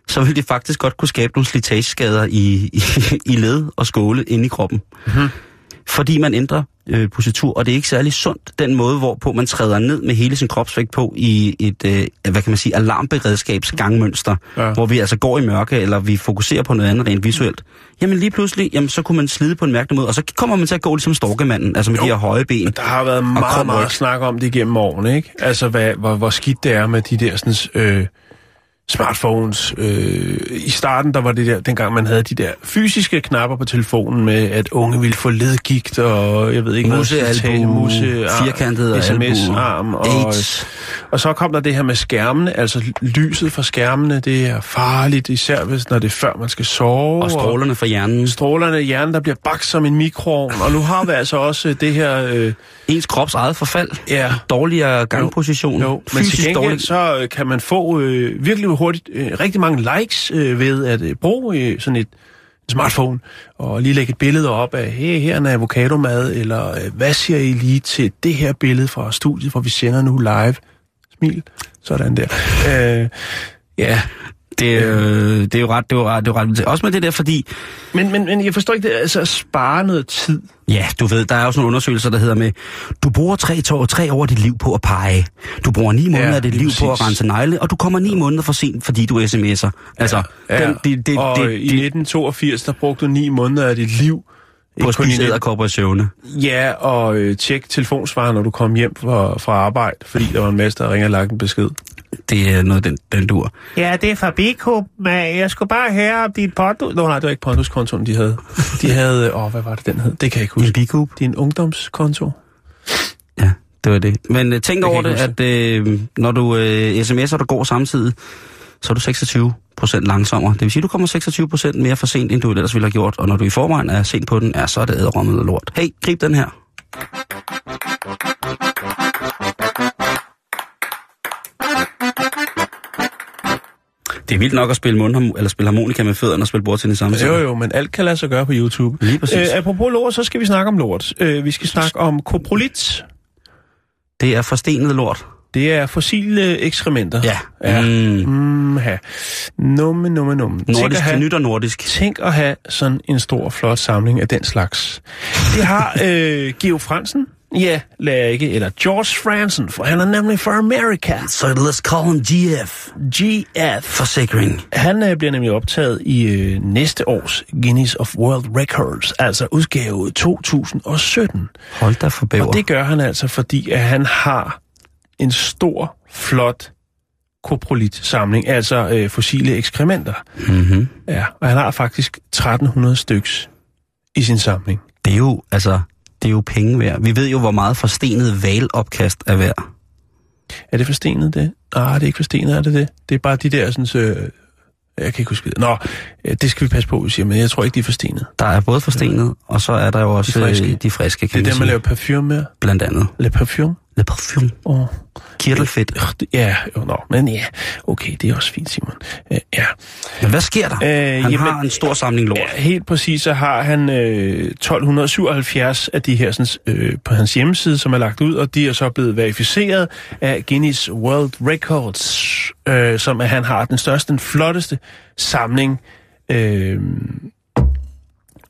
så ville de faktisk godt kunne skabe nogle slitageskader i, i, i led og skåle inde i kroppen. Mm-hmm. Fordi man ændrer øh, positur, og det er ikke særlig sundt, den måde, hvorpå man træder ned med hele sin kropsvægt på i et, øh, hvad kan man sige, alarmberedskabs gangmønster, Ja. hvor vi altså går i mørke, eller vi fokuserer på noget andet rent visuelt. Jamen lige pludselig, jamen, så kunne man slide på en mærkelig måde, og så kommer man til at gå ligesom storkemanden, altså med jo. de her høje ben. Der har været meget, meget snak om det igennem årene, ikke? Altså, hvad, hvor, hvor skidt det er med de der sådan, øh, smartphones. Øh, I starten, der var det der, dengang man havde de der fysiske knapper på telefonen med, at unge ville få ledgigt, og jeg ved ikke, Musealbu, musse, firkantet sms-arm, og, AIDS. og så kom der det her med skærmene, altså lyset fra skærmene, det er farligt, især hvis, når det er før man skal sove. Og strålerne fra hjernen. Strålerne i hjernen, der bliver bagt som en mikroovn, og nu har vi altså også det her... Øh, Ens krops eget forfald. Ja. Dårligere gangposition. Jo, men til gengæld dårlig. så øh, kan man få øh, virkelig hurtigt øh, rigtig mange likes øh, ved at øh, bruge øh, sådan et smartphone og lige lægge et billede op af, hey, her er en avocadomad, eller øh, hvad siger I lige til det her billede fra studiet, hvor vi sender nu live? Smil. Sådan der. Øh, ja, det, øh, det er jo ret, det er jo ret, det er jo ret. Også med det der, fordi, men, men, men jeg forstår ikke det, altså at spare noget tid. ja, du ved, der er jo sådan nogle undersøgelser, der hedder med, du bruger tre, to, tre år af dit liv på at pege. Du bruger ni måneder Ja, af dit liv på at præcis. rense negle, og du kommer ni måneder for sent, fordi du sms'er. Altså, Ja, den, det, det, og det, i det, 1982, der brugte du ni måneder af dit liv på at i spise æderkopper i søvne. Ja, og øh, tjek telefonsvaren, når du kom hjem fra, fra arbejde, fordi der var en masse, der ringede og lagt en besked. Det er noget, den, den dur. Ja, det er fra Biko, men jeg skulle bare høre om din Pondus... Nå, nej, det var ikke Pondus-kontoen, de havde. De havde... Åh, hvad var det, den hed? Det kan jeg ikke huske. En bikup. Din ungdomskonto? Ja, det var det. Men uh, tænk kan over det, ikke at uh, når du uh, sms'er, der går samtidig, så er du 26 procent langsommere. Det vil sige, at du kommer 26 procent mere for sent, end du ellers ville have gjort. Og når du i forvejen er sent på den, ja, så er det æderrommet og lort. Hey, grib den her. Det er vildt nok at spille, mund, eller spille harmonika med fødderne og spille bordtennis samme. Jo, jo, men alt kan lade sig gøre på YouTube. Lige præcis. Øh, apropos lort, så skal vi snakke om lort. Øh, vi skal snakke om koprolit. Det er forstenet lort. Det er fossile ekskrementer. Ja. ja. Mm. Mm, ha. Numme, numme, numme. Nordisk have- nyt og nordisk. Tænk at have sådan en stor, flot samling af den slags. Det har øh, Geo Fransen, ja, lader ikke, eller George Fransen, for han er nemlig fra Amerika. Så let's call him GF. GF. Forsikring. Han øh, bliver nemlig optaget i øh, næste års Guinness of World Records, altså udgave 2017. Hold da for bæver. Og det gør han altså, fordi at han har en stor, flot koprolit-samling, altså øh, fossile ekskrementer. Mm-hmm. Ja, og han har faktisk 1300 styks i sin samling. Det er jo, altså, det er jo penge værd. Vi ved jo, hvor meget forstenet valopkast er værd. Er det forstenet, det? Nej, det er ikke forstenet, er det det? Det er bare de der sådan... Øh, jeg kan ikke huske det. Nå, øh, det skal vi passe på, siger, men jeg tror ikke, de er forstenet. Der er både forstenet, og så er der jo også De friske. øh, de friske Det kan er man der, man laver parfume med. Blandt andet. Le parfume. Le parfum. Åh, Kirtelfedt. ja, jo, nå, men ja, okay, det er også fint, Simon. Øh, ja. Men hvad sker der? Øh, Han jamen, har en stor samling lort. Ja, helt præcis, så har han øh, 1277 af de her sådan, øh, på hans hjemmeside, som er lagt ud, og de er så blevet verificeret af Guinness World Records, øh, som at han har den største, den flotteste samling. Øh,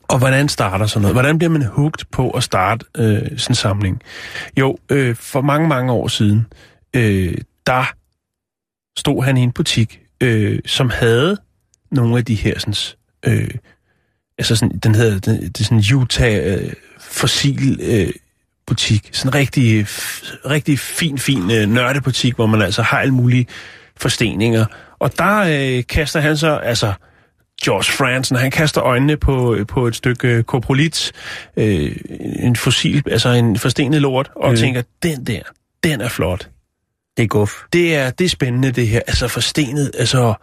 og hvordan starter sådan noget? Hvordan bliver man hooked på at starte øh, sådan en samling? Jo, øh, for mange, mange år siden, øh, der stod han i en butik, øh, som havde nogle af de her sådan, øh, altså sådan, den hedder, den, det er sådan Utah øh, fossil øh, butik. Sådan en rigtig, f- rigtig fin, fin øh, nørdebutik, hvor man altså har alle mulige forsteninger. Og der øh, kaster han så, altså George Fransen, han kaster øjnene på, øh, på et stykke øh, koprolit, øh, en fossil, altså en forstenet lort, og mm. tænker, den der, den er flot. Det er guf. Det er, det er spændende, det her. Altså forstenet, altså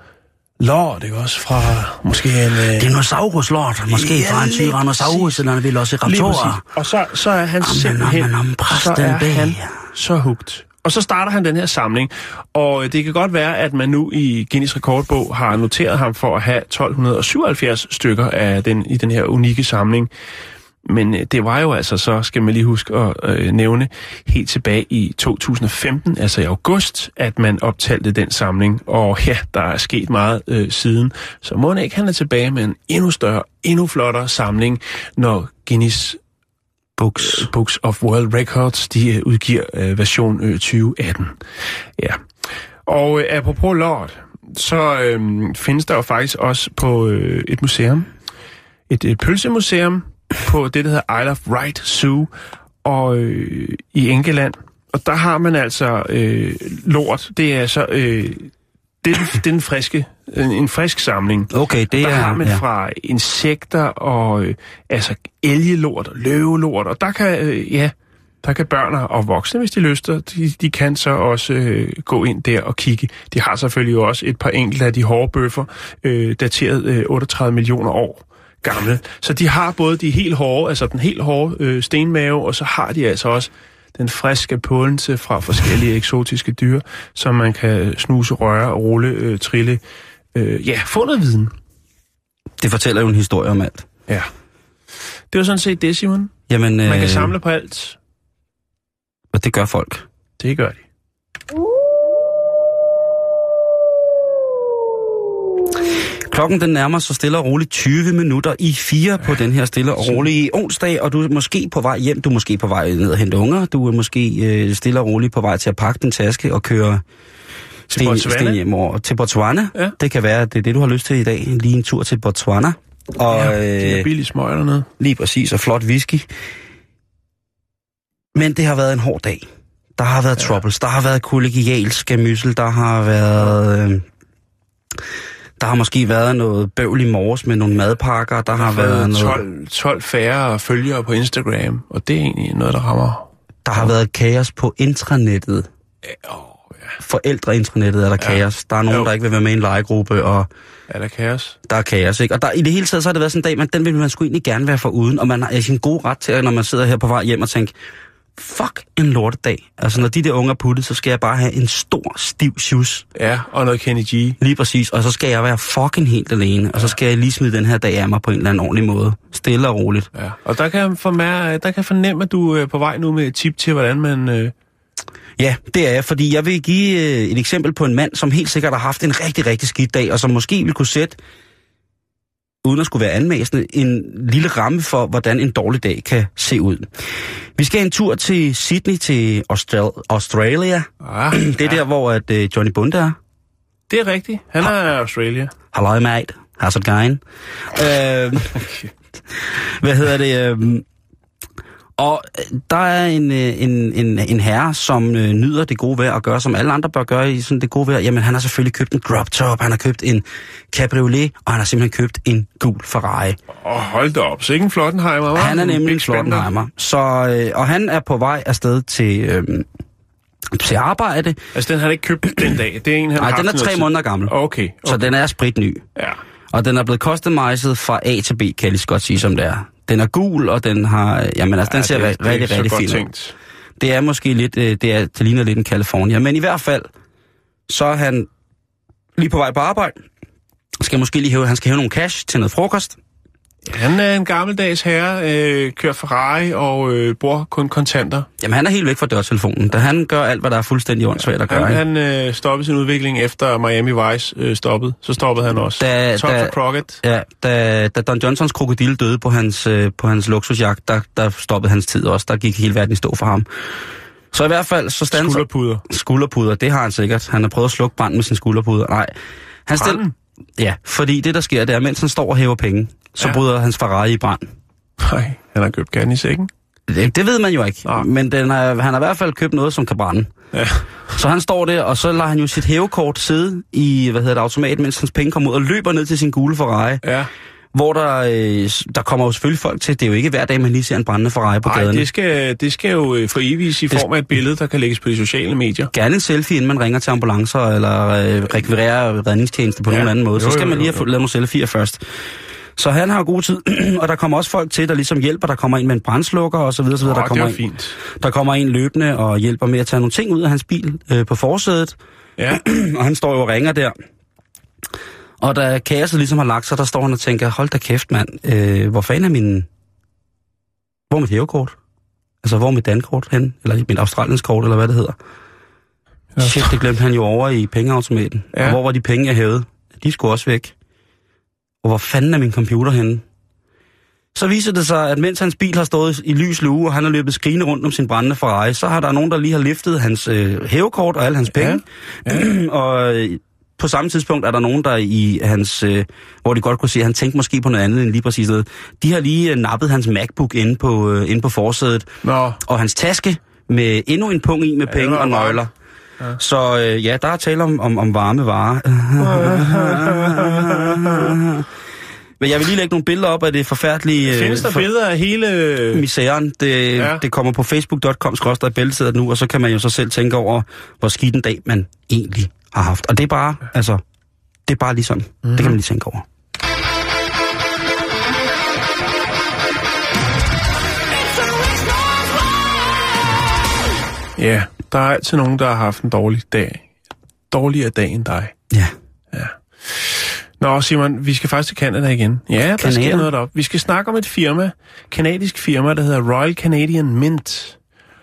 lort, ikke også? Fra måske en... Øh, Dinosaurus-lort. Måske Ja, fra en Tyrannosaurus eller en Velociraptor. Og så, så er han simpelthen... amen, amen, pres så er han så hugt. Og så starter han den her samling, og øh, det kan godt være, at man nu i Guinness rekordbog har noteret ham for at have 1277 stykker af den, i den her unikke samling. Men øh, det var jo altså så, skal man lige huske at øh, nævne, helt tilbage i 2015, altså i august, at man optalte den samling. Og ja, der er sket meget øh, siden. Så må ikke han er tilbage med en endnu større, endnu flottere samling, når Guinness Books. Books of World Records, de øh, udgiver øh, version øh, 2018. Ja. Og øh, apropos lort, så øh, findes der jo faktisk også på øh, et museum, et, et pølsemuseum på det, der hedder Isle of Wight Zoo og øh, i England. Og der har man altså øh, lort. Det er så øh, det, den, det er den friske, en, en frisk samling. Okay, det der er... har man ja. fra insekter og øh, altså elgelort og løvelort, og der kan, øh, ja, der kan børn og voksne, hvis de lyster, de, de kan så også øh, gå ind der og kigge. De har selvfølgelig også et par enkelte af de hårde bøffer, øh, dateret øh, 38 millioner år gamle. Så de har både de helt hårde, altså den helt hårde øh, stenmave, og så har de altså også den friske pålelse fra forskellige eksotiske dyr, som man kan snuse, røre, rulle, øh, trille. Øh, ja, få noget viden. Det fortæller jo en historie om alt. Ja. Det var sådan set det, Simon. Jamen, Man kan øh, samle på alt. Og det gør folk. Det gør de. Klokken den nærmer sig stille og roligt 20 minutter i fire på den her stille og rolige onsdag, og du er måske på vej hjem, du er måske på vej ned og hente unger, du er måske øh, stille og roligt på vej til at pakke din taske og køre sten, sten hjem over til Botswana. Ja. Det kan være, at det er det, du har lyst til i dag. Lige en tur til Botswana. Og Ja, de er øh, billige smøger dernede. lige præcis, og flot whisky. Men det har været en hård dag. Der har været ja. troubles, der har været kollegial skamyssel, der har været... Øh, der har måske været noget bøvl i morges med nogle madpakker, der har været noget... 12, 12 færre følgere på Instagram, og det er egentlig noget, der rammer. Der har været kaos på intranettet. Åh, ja. Forældreintranettet er der Ja. kaos. Der er nogen, Jo. der ikke vil være med i en legegruppe, og Er der kaos? der er kaos, ikke? Og der, i det hele taget, så har det været sådan en dag, men den vil man sgu egentlig gerne være for uden, og man har sin gode ret til, når man sidder her på vej hjem og tænker, fuck en lortedag. Altså, når de der unger er puttet, så skal jeg bare have en stor, stiv shoes. Ja, og noget Kenny G. Lige præcis. Og så skal jeg være fucking helt alene, og så skal jeg lige smide den her dag af mig på en eller anden ordentlig måde. Stille og roligt. Ja. Og der kan, jeg formær, der kan fornemme, at du er på vej nu med et tip til, hvordan man... Øh, Ja, det er jeg, fordi jeg vil give øh, et eksempel på en mand, som helt sikkert har haft en rigtig, rigtig skidt dag, og som måske vil kunne sætte, uden at skulle være anmæsende, en lille ramme for, hvordan en dårlig dag kan se ud. Vi skal en tur til Sydney til Austral- Australia. ah, Det er der, hvor at, øh, Johnny Bunde er. det er rigtigt. Han er Australia. Hello, mate. How's it going? Øh, hvad hedder det? Øh, og øh, der er en, øh, en, en, en herre, som øh, nyder det gode vejr og gør, som alle andre bør gøre i sådan det gode vejr. Jamen, han har selvfølgelig købt en drop top, han har købt en cabriolet, og han har simpelthen købt en gul Ferrari. Åh, hold da op. Så ikke en Flottenheimer, hva'? Han er nemlig en. Flottenheimer. Så, øh, og han er på vej afsted til, øh, til arbejde. Altså, den har han ikke købt den dag. Det er en, han Nej, har den er tre måneder gammel. Okay, okay. Så den er spritny. Ja. Og den er blevet customized fra A til B, kan jeg lige så godt sige, som det er. Den er gul, og den har... Jamen altså, den ja, ser det, rigtig, er rigtig, rigtig fin ud. Det er måske lidt... øh, Det, er, det ligner lidt en California. Men i hvert fald, så er han lige på vej på arbejde. Skal måske lige hæve, han skal hæve nogle cash til noget frokost. Han er en gammeldags herre, øh, kører Ferrari og øh, bruger kun kontanter. Jamen, han er helt væk fra dørtelefonen, da han gør alt, hvad der er fuldstændig åndssvagt at gøre. Han, han øh, stoppede sin udvikling efter Miami Vice øh, stoppede. Så stoppede han også. Da- Top da- for Crockett. Ja, da, da Don Johnsons krokodil døde på hans, øh, på hans luksusjagt, der, der stoppede hans tid også. Der gik hele verden i stå for ham. Så i hvert fald, så standser... Skulderpuder. Skulderpuder, det har han sikkert. Han har prøvet at slukke branden med sin skulderpuder. Nej. Han stil... Branden? Ja, fordi det, der sker, det er, mens han står og hæver penge, så Ja. bryder hans Ferrari i brand. Nej, han har købt gerne i sækken. Det, det ved man jo ikke. Nej. Men den er, han har i hvert fald købt noget, som kan brænde. Ja. Så han står der, og så lader han jo sit hævekort sidde i, hvad hedder det, automat, mens hans penge kommer ud, og løber ned til sin gule Ferrari. Ja. Hvor der, øh, der kommer jo selvfølgelig folk til. Det er jo ikke hver dag, man lige ser en brændende Ferrari på Nej, gaden. det skal, det skal jo øh, foreviges i Det- form af et billede, der kan lægges på de sociale medier. Gerne en selfie, inden man ringer til ambulancer, eller øh, rekvirerer redningstjeneste på Ja. nogen anden måde. Jo, Så skal jo, man lige jo, have lavet nogle selfies først. Så han har god tid, og der kommer også folk til, der ligesom hjælper. Der kommer en med en brændslukker og så videre, så videre. Der, det kommer en, fint. der kommer en løbende og hjælper med at tage nogle ting ud af hans bil øh, på forsædet. Ja. og han står jo og ringer der. Og da kaoset ligesom har lagt sig, der står han og tænker, hold da kæft mand, øh, hvor fanden er min... Hvor er mit hævekort? Altså, hvor er mit dankort hen? Eller mit australiensk kort, eller hvad det hedder? Ja. Shit, det glemte han jo over i pengeautomaten. Ja. Og hvor var de penge, jeg hævede? De skulle også væk. Og hvor fanden er min computer henne? Så viser det sig, at mens hans bil har stået i lys lue, og han har løbet skrigende rundt om sin brændende Ferrari, så har der nogen, der lige har liftet hans øh, hævekort og alle hans penge. Ja. og øh, på samme tidspunkt er der nogen, der i hans, øh, hvor de godt kunne se, at han tænkte måske på noget andet end lige præcis det. De har lige øh, nappet hans MacBook inde på, øh, inde på forsædet, Nå, og hans taske med endnu en pung i med Ja, penge og nøgler. Ja. Så øh, ja, der er tale om, om, om varme varer. Men jeg vil lige lægge nogle billeder op af det forfærdelige... øh, Findes der for- billeder af hele... misæren. Det, Ja. det kommer på facebook.com bæltestedet nu, og så kan man jo så selv tænke over, hvor skidt en dag man egentlig har haft. Og det er bare, altså, det er bare lige sådan. Mm. Det kan man lige tænke over. Ja, der er altid nogen, der har haft en dårlig dag. Dårligere dag end dig. Ja. Nå, Simon, vi skal faktisk til Canada igen. Ja, der Canada? sker noget deroppe. Vi skal snakke om et firma, kanadisk firma, der hedder Royal Canadian Mint.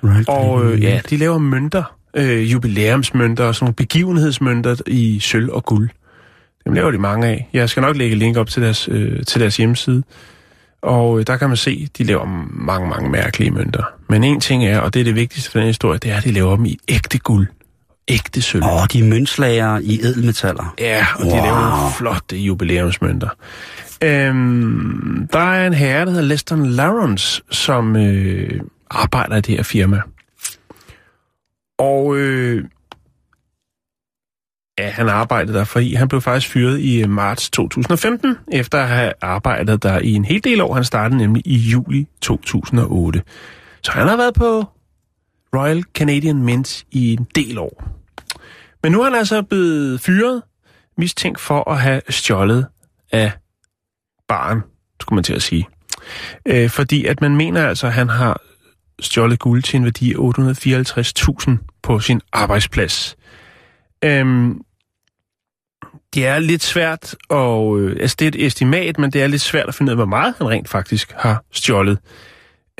Right. Og øh, ja, de laver mønter, øh, jubilæumsmønter og sådan nogle begivenhedsmønter i sølv og guld. Dem laver de mange af. Jeg skal nok lægge link op til deres, øh, til deres hjemmeside. Og øh, der kan man se, de laver mange, mange mærkelige mønter. Men en ting er, og det er det vigtigste for den historie, det er, at de laver dem i ægte guld. Ægte sølv. Åh, de er møntslager i ædelmetaller. Ja, og de Wow. laver nogle flotte jubilæumsmønter. Øhm, der er en herre, der hedder Lester Lawrence, som øh, arbejder i det her firma. Og øh, ja, han arbejdede der, fordi han blev faktisk fyret i øh, marts 2015, efter at have arbejdet der i en hel del år. Han startede nemlig i juli 2008. Så han har været på Royal Canadian Mint i en del år. Men nu er han altså blevet fyret, mistænkt for at have stjålet af barn, skulle man til at sige. Øh, fordi at man mener altså, at han har stjålet guld til en værdi af 854.000 på sin arbejdsplads. Øhm, det er lidt svært, og øh, altså det er et estimat, men det er lidt svært at finde ud af, hvor meget han rent faktisk har stjålet.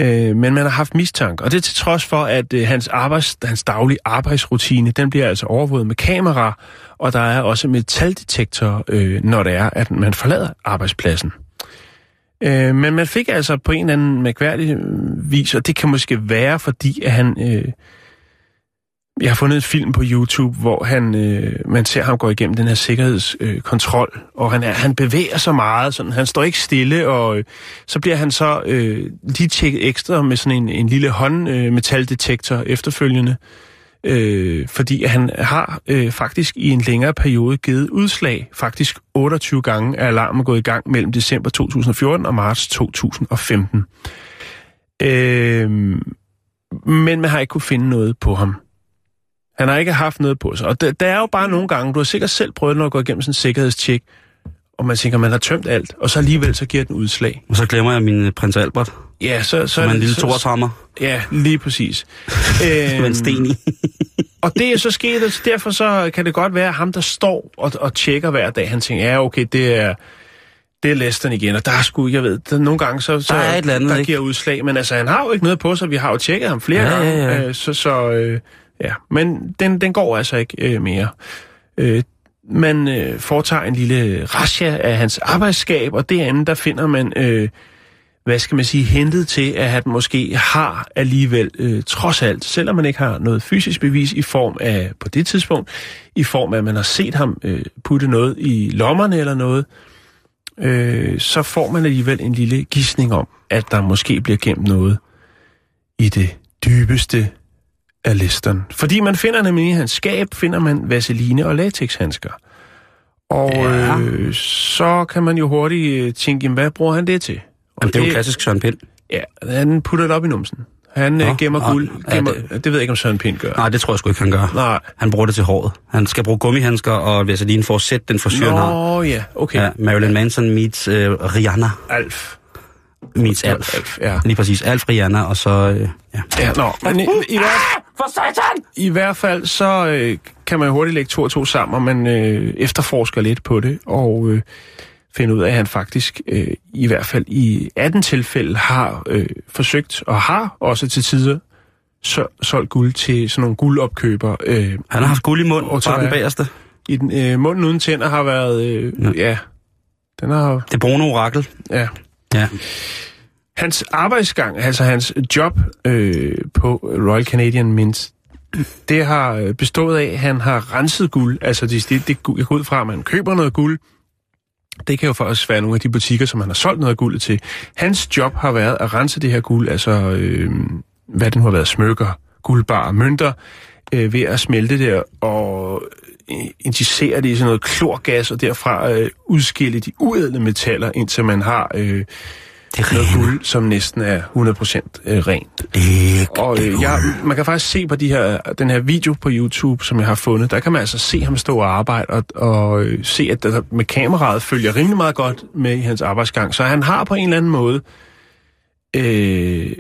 Øh, men man har haft mistanke, og det er til trods for, at øh, hans, arbejds, hans daglige arbejdsrutine, den bliver altså overvåget med kamera, og der er også metaldetektor, øh, når det er, at man forlader arbejdspladsen. Øh, men man fik altså på en eller anden mærkværdig øh, vis, og det kan måske være, fordi at han... Øh, jeg har fundet et film på YouTube, hvor han, øh, man ser ham gå igennem den her sikkerhedskontrol, øh, og han, er, han bevæger sig meget, sådan, han står ikke stille, og øh, så bliver han så øh, lige tjekket ekstra med sådan en, en lille håndmetaldetektor øh, metaldetektor efterfølgende, øh, fordi han har øh, faktisk i en længere periode givet udslag, faktisk 28 gange er alarmen gået i gang mellem december 2014 og marts 2015. Øh, men man har ikke kunne finde noget på ham. Han har ikke haft noget på sig. Og der, der er jo bare nogle gange, du har sikkert selv prøvet, når du går igennem sådan en sikkerhedstjek, og man tænker, man har tømt alt, og så alligevel så giver den udslag. Og så glemmer jeg min øh, prins Albert, Ja, så... så som er en lille torshammer Ja, lige præcis. med en sten i. Og det er så sket, og derfor så kan det godt være, at ham, der står og, og tjekker hver dag, han tænker, ja, okay, det er, det er Lesteren igen, og der er sgu, jeg ved, der, nogle gange så, så Der er et eller andet, der ikke? giver udslag, men altså, han har jo ikke noget på sig, vi har jo tjekket ham flere Ja, gange, ja, ja. Øh, så, så øh, ja, men den, den går altså ikke øh, mere. Øh, man øh, foretager en lille rasja af hans arbejdsskab, og derinde, der finder man, øh, hvad skal man sige, hentet til, at han måske har alligevel, øh, trods alt, selvom man ikke har noget fysisk bevis i form af, på det tidspunkt, i form af, at man har set ham øh, putte noget i lommerne eller noget, øh, så får man alligevel en lille gissning om, at der måske bliver gemt noget i det dybeste af listeren. Fordi man finder nemlig i hans skab, finder man vaseline og latexhandsker. Og Ja. øh, så kan man jo hurtigt øh, tænke, jamen, hvad bruger han det til? Og Jamen, det er jo klassisk Søren Pind. Ja, han putter det op i numsen. Han Nå, Nå, gemmer nå, guld. ja, Gemmer, det- det... det ved jeg ikke, om Søren Pind gør. Nej, det tror jeg sgu ikke, han gør. Nej. Han bruger det til håret. Han skal bruge gummihandsker og vaseline for at sætte den frisyr, han har. Nå, ja, okay. Ja, Marilyn Manson meets øh, Rihanna. Alf. Meets Alf. Alf, ja. Lige præcis. Alf, Rihanna, og så... Øh, ja. Ja, nå, men i, i, hvert, For satan! i hvert fald, så øh, kan man jo hurtigt lægge to og to sammen, og man øh, efterforsker lidt på det, og øh, finder ud af, at han faktisk øh, i hvert fald i 18 tilfælde har øh, forsøgt, og har også til tider, så, solgt guld til sådan nogle guldopkøber. Øh, Han har haft guld i mund, Og bare den er- bagerste. i den, øh, munden uden tænder har været, øh, Ja. ja. ja, den har, Det brune orakel. ja. Ja. Hans arbejdsgang, altså hans job øh, på Royal Canadian Mint, det har øh, bestået af, at han har renset guld. Altså, det, det, det jeg går ud fra, at man køber noget guld. Det kan jo faktisk være nogle af de butikker, som han har solgt noget guld til. Hans job har været at rense det her guld, altså øh, hvad den har været, smykker, guldbar, mønter, øh, ved at smelte det og injicere det i sådan noget klorgas, og derfra øh, udskille de uædle metaller, indtil man har øh, Det noget guld, som næsten er 100% øh, rent. Ikke Og øh, jeg, man kan faktisk se på de her, den her video på YouTube, som jeg har fundet, der kan man altså se ham stå og arbejde, og, og øh, se, at der, med kameraet følger rimelig meget godt med i hans arbejdsgang. Så han har på en eller anden måde øh,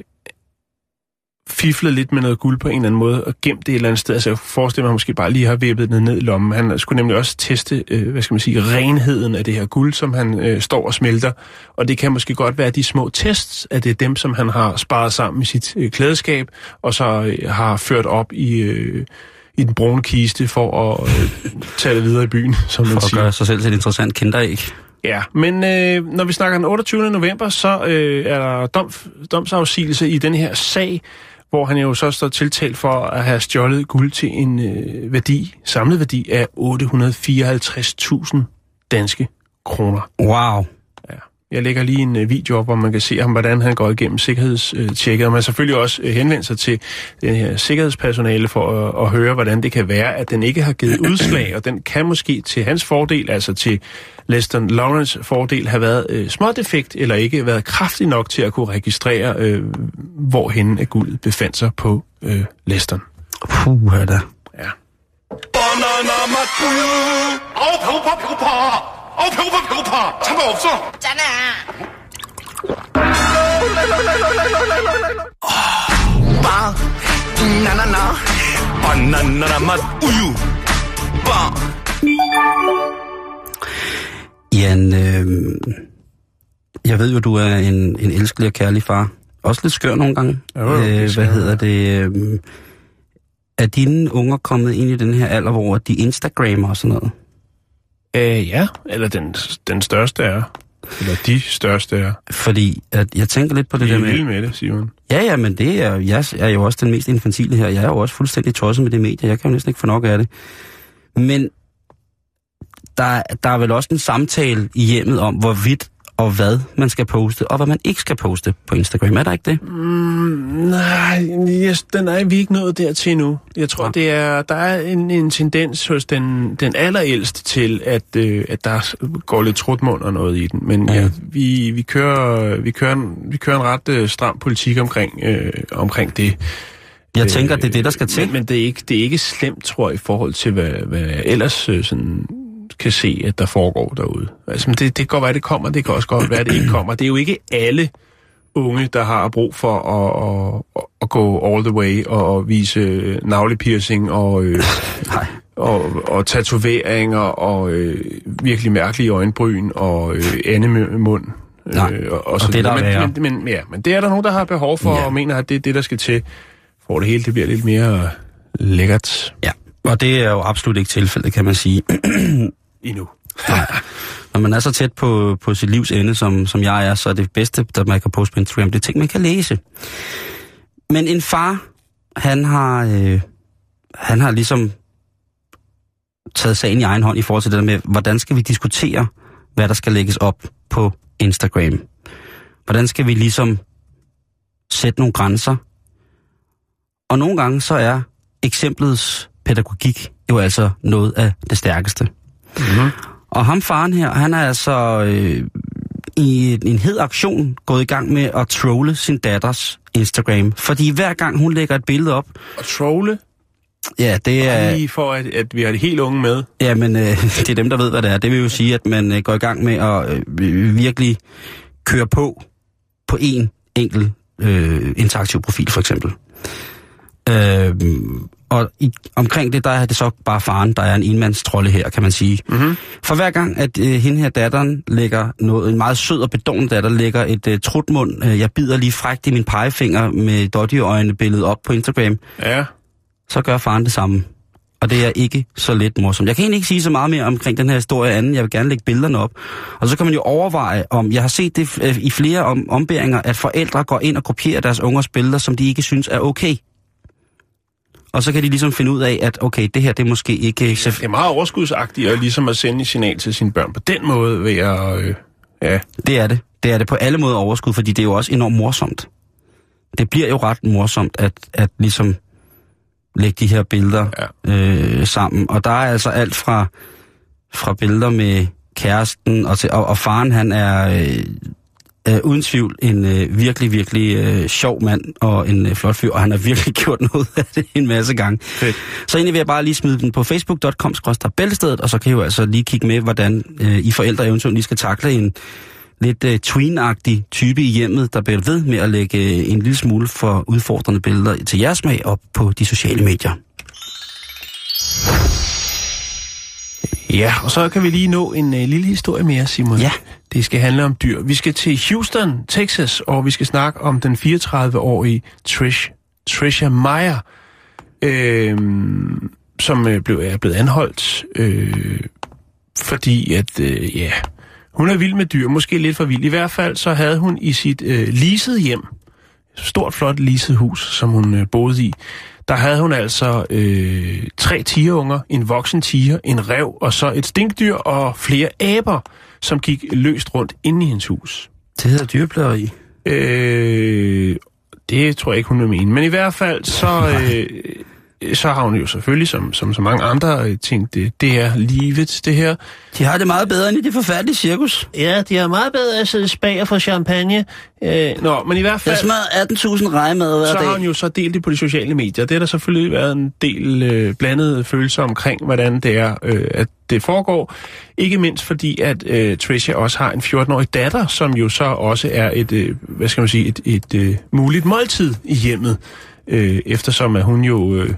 fiflet lidt med noget guld på en eller anden måde, og gemt det et eller andet sted. Altså jeg forestiller mig, at han måske bare lige har vippet det ned i lommen. Han skulle nemlig også teste, øh, hvad skal man sige, renheden af det her guld, som han øh, står og smelter. Og det kan måske godt være de små tests, at det er dem, som han har sparet sammen i sit øh, klædeskab, og så øh, har ført op i, øh, i den brune kiste for at øh, tage det videre i byen, som man For at siger. gøre sig selv til et interessant kinderæg. Ja, men øh, når vi snakker den 28. november, så øh, er der dom, domsafsigelse i den her sag, hvor han jo så står tiltalt for at have stjålet guld til en øh, værdi, samlet værdi af 854.000 danske kroner. Wow. Jeg lægger lige en øh, video op, hvor man kan se ham, hvordan han går igennem sikkerhedstjekket, og man selvfølgelig også øh, henvendt sig til den her sikkerhedspersonale for at, at høre, hvordan det kan være, at den ikke har givet udslag, og den kan måske til hans fordel, altså til Leston Lawrence fordel, have været øh, smådefekt, eller ikke været kraftig nok til at kunne registrere, øh, hvorhen at guldet befandt sig på øh, Leston. Puh, da. Ja. 바나나 맛 우유. 아우 배고파 배고파. 아우 배고파 배고파. 잠깐 없어. 있잖아. 빵. 나나나. 바나나 맛 우유. 빵. Jan, øh, jeg ved jo, du er en, en elskelig og kærlig far. Også lidt skør nogle gange. Jo, jo, det øh, skal hvad jeg hedder det? Øh, er dine unger kommet ind i den her alder, hvor de Instagrammer og sådan noget? Øh, ja, eller den, den største er. Eller de største er. Fordi at jeg tænker lidt på det Vi der er med... vilde med det, Simon. Ja, ja, men det er, jeg er jo også den mest infantile her. Jeg er jo også fuldstændig tosset med det medie. Jeg kan jo næsten ikke få nok af det. Men der, der er vel også en samtale i hjemmet om, hvorvidt og hvad man skal poste, og hvad man ikke skal poste på Instagram. Er der ikke det? Nej, yes, den er vi ikke nået dertil nu. Jeg tror, Nå. det er, der er en, en tendens hos den, den allerældste til, at, øh, at der går lidt trutmund og noget i den. Men ja, Ja. vi, vi, kører, vi, kører en, vi kører en ret øh, stram politik omkring, øh, omkring det. Jeg tænker, det er det, der skal til. Men, men det, er ikke, det er ikke slemt, tror jeg, i forhold til, hvad, hvad ellers øh, sådan kan se, at der foregår derude. Altså, det, det kan godt være, det kommer, det kan også godt være, det ikke kommer. Det er jo ikke alle unge, der har brug for at, at, at gå all the way og vise navlepiercing og, øh, og, og tatoveringer og øh, virkelig mærkelige øjenbryn og øh, andemund. Nej, og, og så det er der men, men, men, ja, men det er der nogen, der har behov for Ja. og mener, at det er det, der skal til, for det hele det bliver lidt mere lækkert Ja, og det er jo absolut ikke tilfældet, kan man sige. endnu. Når man er så tæt på, på sit livs ende, som, som jeg er, så er det bedste, der man kan poste på Instagram, det er ting, man kan læse. Men en far, han har, øh, han har ligesom taget sagen i egen hånd i forhold til det der med, hvordan skal vi diskutere, hvad der skal lægges op på Instagram? Hvordan skal vi ligesom sætte nogle grænser? Og nogle gange så er eksemplets pædagogik jo altså noget af det stærkeste. Mm-hmm. Og ham faren her, han er altså øh, i en, hed aktion gået i gang med at trolle sin datters Instagram. Fordi hver gang hun lægger et billede op, Og trolle, ja, det er, lige for at, at vi har det helt unge med. ja, men, øh, det er dem, der ved, hvad det er. Det vil jo sige, at man øh, går i gang med at øh, virkelig køre på på en enkelt øh, interaktiv profil, for eksempel. Øh, og i, omkring det, der er det så bare faren, der er en enmandstrolde her, kan man sige. Mm-hmm. For hver gang, at øh, hende her datteren lægger noget, en meget sød og bedårende datter, lægger et øh, trutmund, øh, jeg bider lige frækt i min pegefinger med doddyøjne billedet op på Instagram, Ja, så gør faren det samme. Og det er ikke så lidt morsomt. Jeg kan egentlig ikke sige så meget mere omkring den her historie anden. Jeg vil gerne lægge billederne op. Og så kan man jo overveje, om jeg har set det øh, i flere om, ombæringer, at forældre går ind og kopierer deres ungers billeder, som de ikke synes er okay. Og så kan de ligesom finde ud af, at okay, det her det er måske ikke... det er meget overskudsagtigt at ligesom at sende et signal til sine børn på den måde ved at... Øh, ja, Det er det. Det er det på alle måder overskud, fordi det er jo også enormt morsomt. Det bliver jo ret morsomt at, at ligesom lægge de her billeder Ja. øh, sammen. Og der er altså alt fra, fra billeder med kæresten, og, til, og, og faren han er øh, øh, uden tvivl en øh, virkelig, virkelig øh, sjov mand og en øh, flot fyr, og han har virkelig gjort noget af det en masse gange. Fedt. Så egentlig vil jeg bare lige smide den på facebook.com bæltestedet, og så kan I jo altså lige kigge med, hvordan øh, I forældre eventuelt lige skal takle en lidt øh, tween type i hjemmet, der bliver ved med at lægge øh, en lille smule for udfordrende billeder til jeres smag op på de sociale medier. Ja, og så kan vi lige nå en øh, lille historie mere, Simon. Ja. Det skal handle om dyr. Vi skal til Houston, Texas, og vi skal snakke om den 34-årige Trish, Trisha Meyer, øhm, øh, som blev, er blevet anholdt, øh, fordi at, øh, ja, hun er vild med dyr, måske lidt for vild. I hvert fald så havde hun i sit øh, leasede hjem, stort flot leaset hus, som hun øh, boede i, der havde hun altså øh, tre tigerunger, en voksen tiger, en rev og så et stinkdyr og flere aber, som gik løst rundt inde i hendes hus. Det hedder dyreplageri. Øh, det tror jeg ikke, hun vil mene. Men i hvert fald, så, øh, så har hun jo selvfølgelig, som, som så mange andre, øh, tænkt, det, det er livet, det her. De har det meget bedre end i det forfærdelige cirkus. Ja, de har meget bedre at sidde spag for champagne. Øh, nå, men i hvert fald... Jeg smadrer 18.000 rejemad hver så dag. har hun jo så delt det på de sociale medier. Det har der selvfølgelig været en del øh, blandede følelser omkring, hvordan det er, øh, at det foregår. Ikke mindst fordi, at øh, Tricia også har en 14-årig datter, som jo så også er et, øh, hvad skal man sige, et, et øh, muligt måltid i hjemmet. Øh, eftersom at hun jo øh,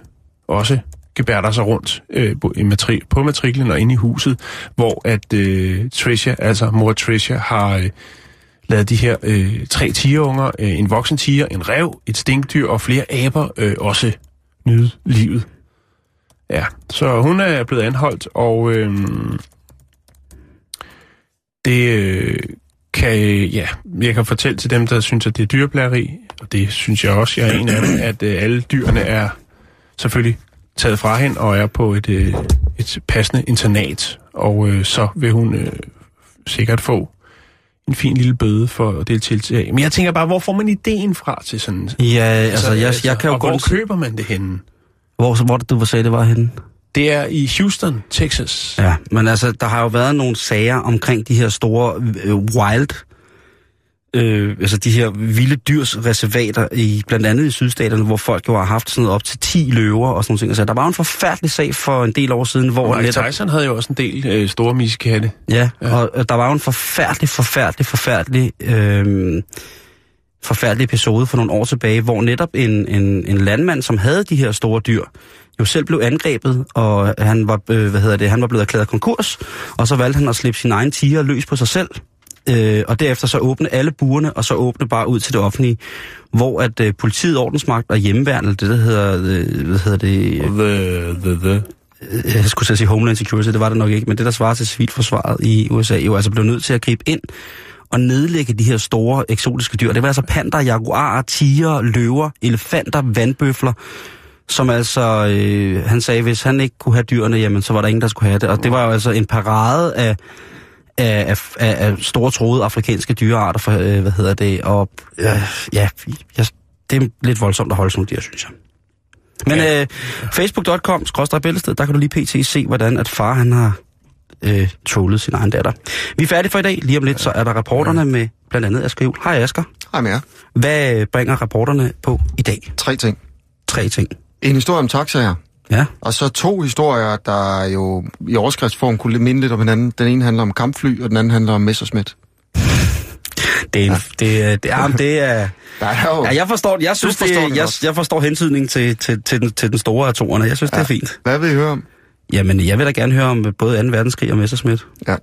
også gebærder sig rundt øh, på, matri- på matriklen og inde i huset, hvor at øh, Tricia, altså mor Tricia, har... Øh, lavet de her øh, tre tigerunger, øh, en voksen tiger, en rev, et stinkdyr og flere aber øh, også nyde livet. Ja, så hun er blevet anholdt, og øh, det øh, kan, ja, jeg kan fortælle til dem, der synes, at det er dyreplageri, og det synes jeg også, jeg er en af dem, at øh, alle dyrene er selvfølgelig taget fra hende og er på et, øh, et passende internat, og øh, så vil hun øh, sikkert få en fin lille bøde for det tiltag. Men jeg tænker bare, hvor får man ideen fra til sådan... Ja, altså, jeg, jeg kan jo og hvor godt... køber man det henne? Hvor, hvor du sagde, det var henne? Det er i Houston, Texas. Ja, men altså, der har jo været nogle sager omkring de her store øh, wild, øh, altså de her vilde dyrs reservater, i, blandt andet i sydstaterne, hvor folk jo har haft sådan noget op til 10 løver og sådan noget. Altså, der var en forfærdelig sag for en del år siden, hvor Mike netop... Tyson havde jo også en del øh, store miskatte. Ja, ja, og der var jo en forfærdelig, forfærdelig, forfærdelig, øh, forfærdelig episode for nogle år tilbage, hvor netop en, en, en landmand, som havde de her store dyr, jo selv blev angrebet, og han var, øh, hvad hedder det, han var blevet erklæret konkurs, og så valgte han at slippe sin egen tiger løs på sig selv, øh, og derefter så åbne alle burene, og så åbne bare ud til det offentlige, hvor at øh, politiet, ordensmagt og hjemmeværnet, det der hedder, øh, hvad hedder det, The, the, the. øh, jeg skulle til at sige Homeland Security, det var det nok ikke, men det der svarer til civilforsvaret i USA, jo altså blev nødt til at gribe ind og nedlægge de her store eksotiske dyr. Det var altså panter, jaguarer, tiger, løver, elefanter, vandbøfler, som altså, øh, han sagde, hvis han ikke kunne have dyrene, jamen så var der ingen, der skulle have det. Og det var jo altså en parade af, af, af, af, store troede afrikanske dyrearter, for, øh, hvad hedder det, og øh, ja, jeg, det er lidt voldsomt at holde sådan nogle dyr, synes jeg. Men ja. øh, facebook.com, bæltested, der kan du lige pt. se, hvordan at far han har øh, trollet sin egen datter. Vi er færdige for i dag. Lige om lidt, så er der rapporterne med blandt andet Asger Juhl. Hej Asger. Hej med jer. Hvad bringer rapporterne på i dag? Tre ting. Tre ting. En historie om taxaer, Ja. og så to historier, der jo i overskriftsform kunne minde lidt om hinanden. Den ene handler om kampfly, og den anden handler om Messerschmidt. Det er, en, det, det, er, det er... Der er jo... Ja, jeg forstår, jeg synes, forstår det, det jeg, jeg forstår hentydningen til, til, til, den, til den store af toerne. Jeg synes, ja. det er fint. Hvad vil I høre om? Jamen, jeg vil da gerne høre om både 2. verdenskrig og Messerschmidt. Ja.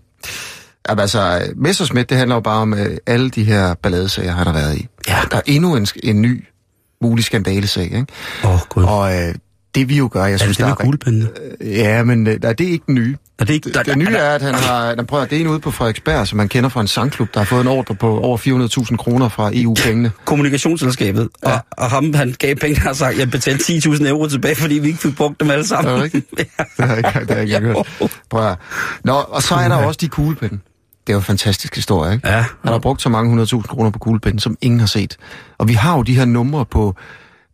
Jamen, altså, Messerschmidt, det handler jo bare om øh, alle de her balladesager, han har været i. Ja. Der er endnu en, en ny mulig skandalesag, ikke? Åh, oh, gud. Og øh, det vi jo gør, jeg er synes, det der er... Ja, men øh, nej, det er ikke den nye. Er det ikke... Det, det nye er, at han har... Han prøver, det er en ude på Frederiksberg, som man kender fra en sangklub, der har fået en ordre på over 400.000 kroner fra EU-pengene. kommunikationsselskabet, ja. og, og ham, han gav penge, og sagt, jeg betalte 10.000 euro tilbage, fordi vi ikke fik brugt dem alle sammen. Er det rigtigt? Det har jeg ikke, det har ikke hørt. Prøv at. høre. Nå, og så er der også de kuglepinde. Det er jo en fantastisk historie, ikke? Ja. Han har brugt så mange 100.000 kroner på kuglepinde, som ingen har set. Og vi har jo de her numre på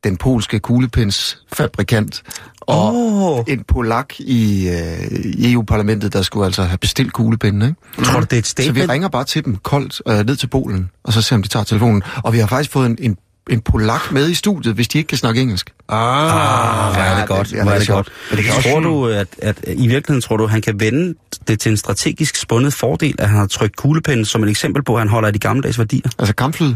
den polske kuglepensfabrikant, og Åh. en polak i, øh, i EU-parlamentet, der skulle altså have bestilt kuglepinde, ikke? Tror du, det er et Så vi statement? ringer bare til dem koldt øh, ned til Polen, og så ser om de tager telefonen. Og vi har faktisk fået en, en, en polak med i studiet, hvis de ikke kan snakke engelsk. Ah, Hvor er det Ja, godt, det- ja, er det er det godt. Men det kan Tror du, at, at i virkeligheden tror du, at han kan vende det til en strategisk spundet fordel, at han har trykt kuglepinden som et eksempel på, at han holder af de gammeldags værdier? Altså kampflyd,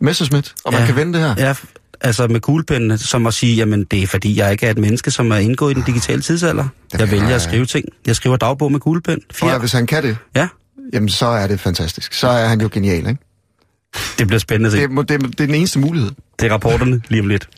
Messerschmidt, og man Ja. kan vende det her. Ja, altså med kuglepinden, som at sige, jamen det er fordi, jeg ikke er et menneske, som er indgået i den digitale tidsalder. Jeg kan vælger at skrive ting. Jeg skriver dagbog med kuglepen. Og Fjer. hvis han kan det, Ja, jamen så er det fantastisk. Så er han jo genial, ikke? det bliver spændende at se. Det, det, det er den eneste mulighed. Det er rapporterne lige om lidt.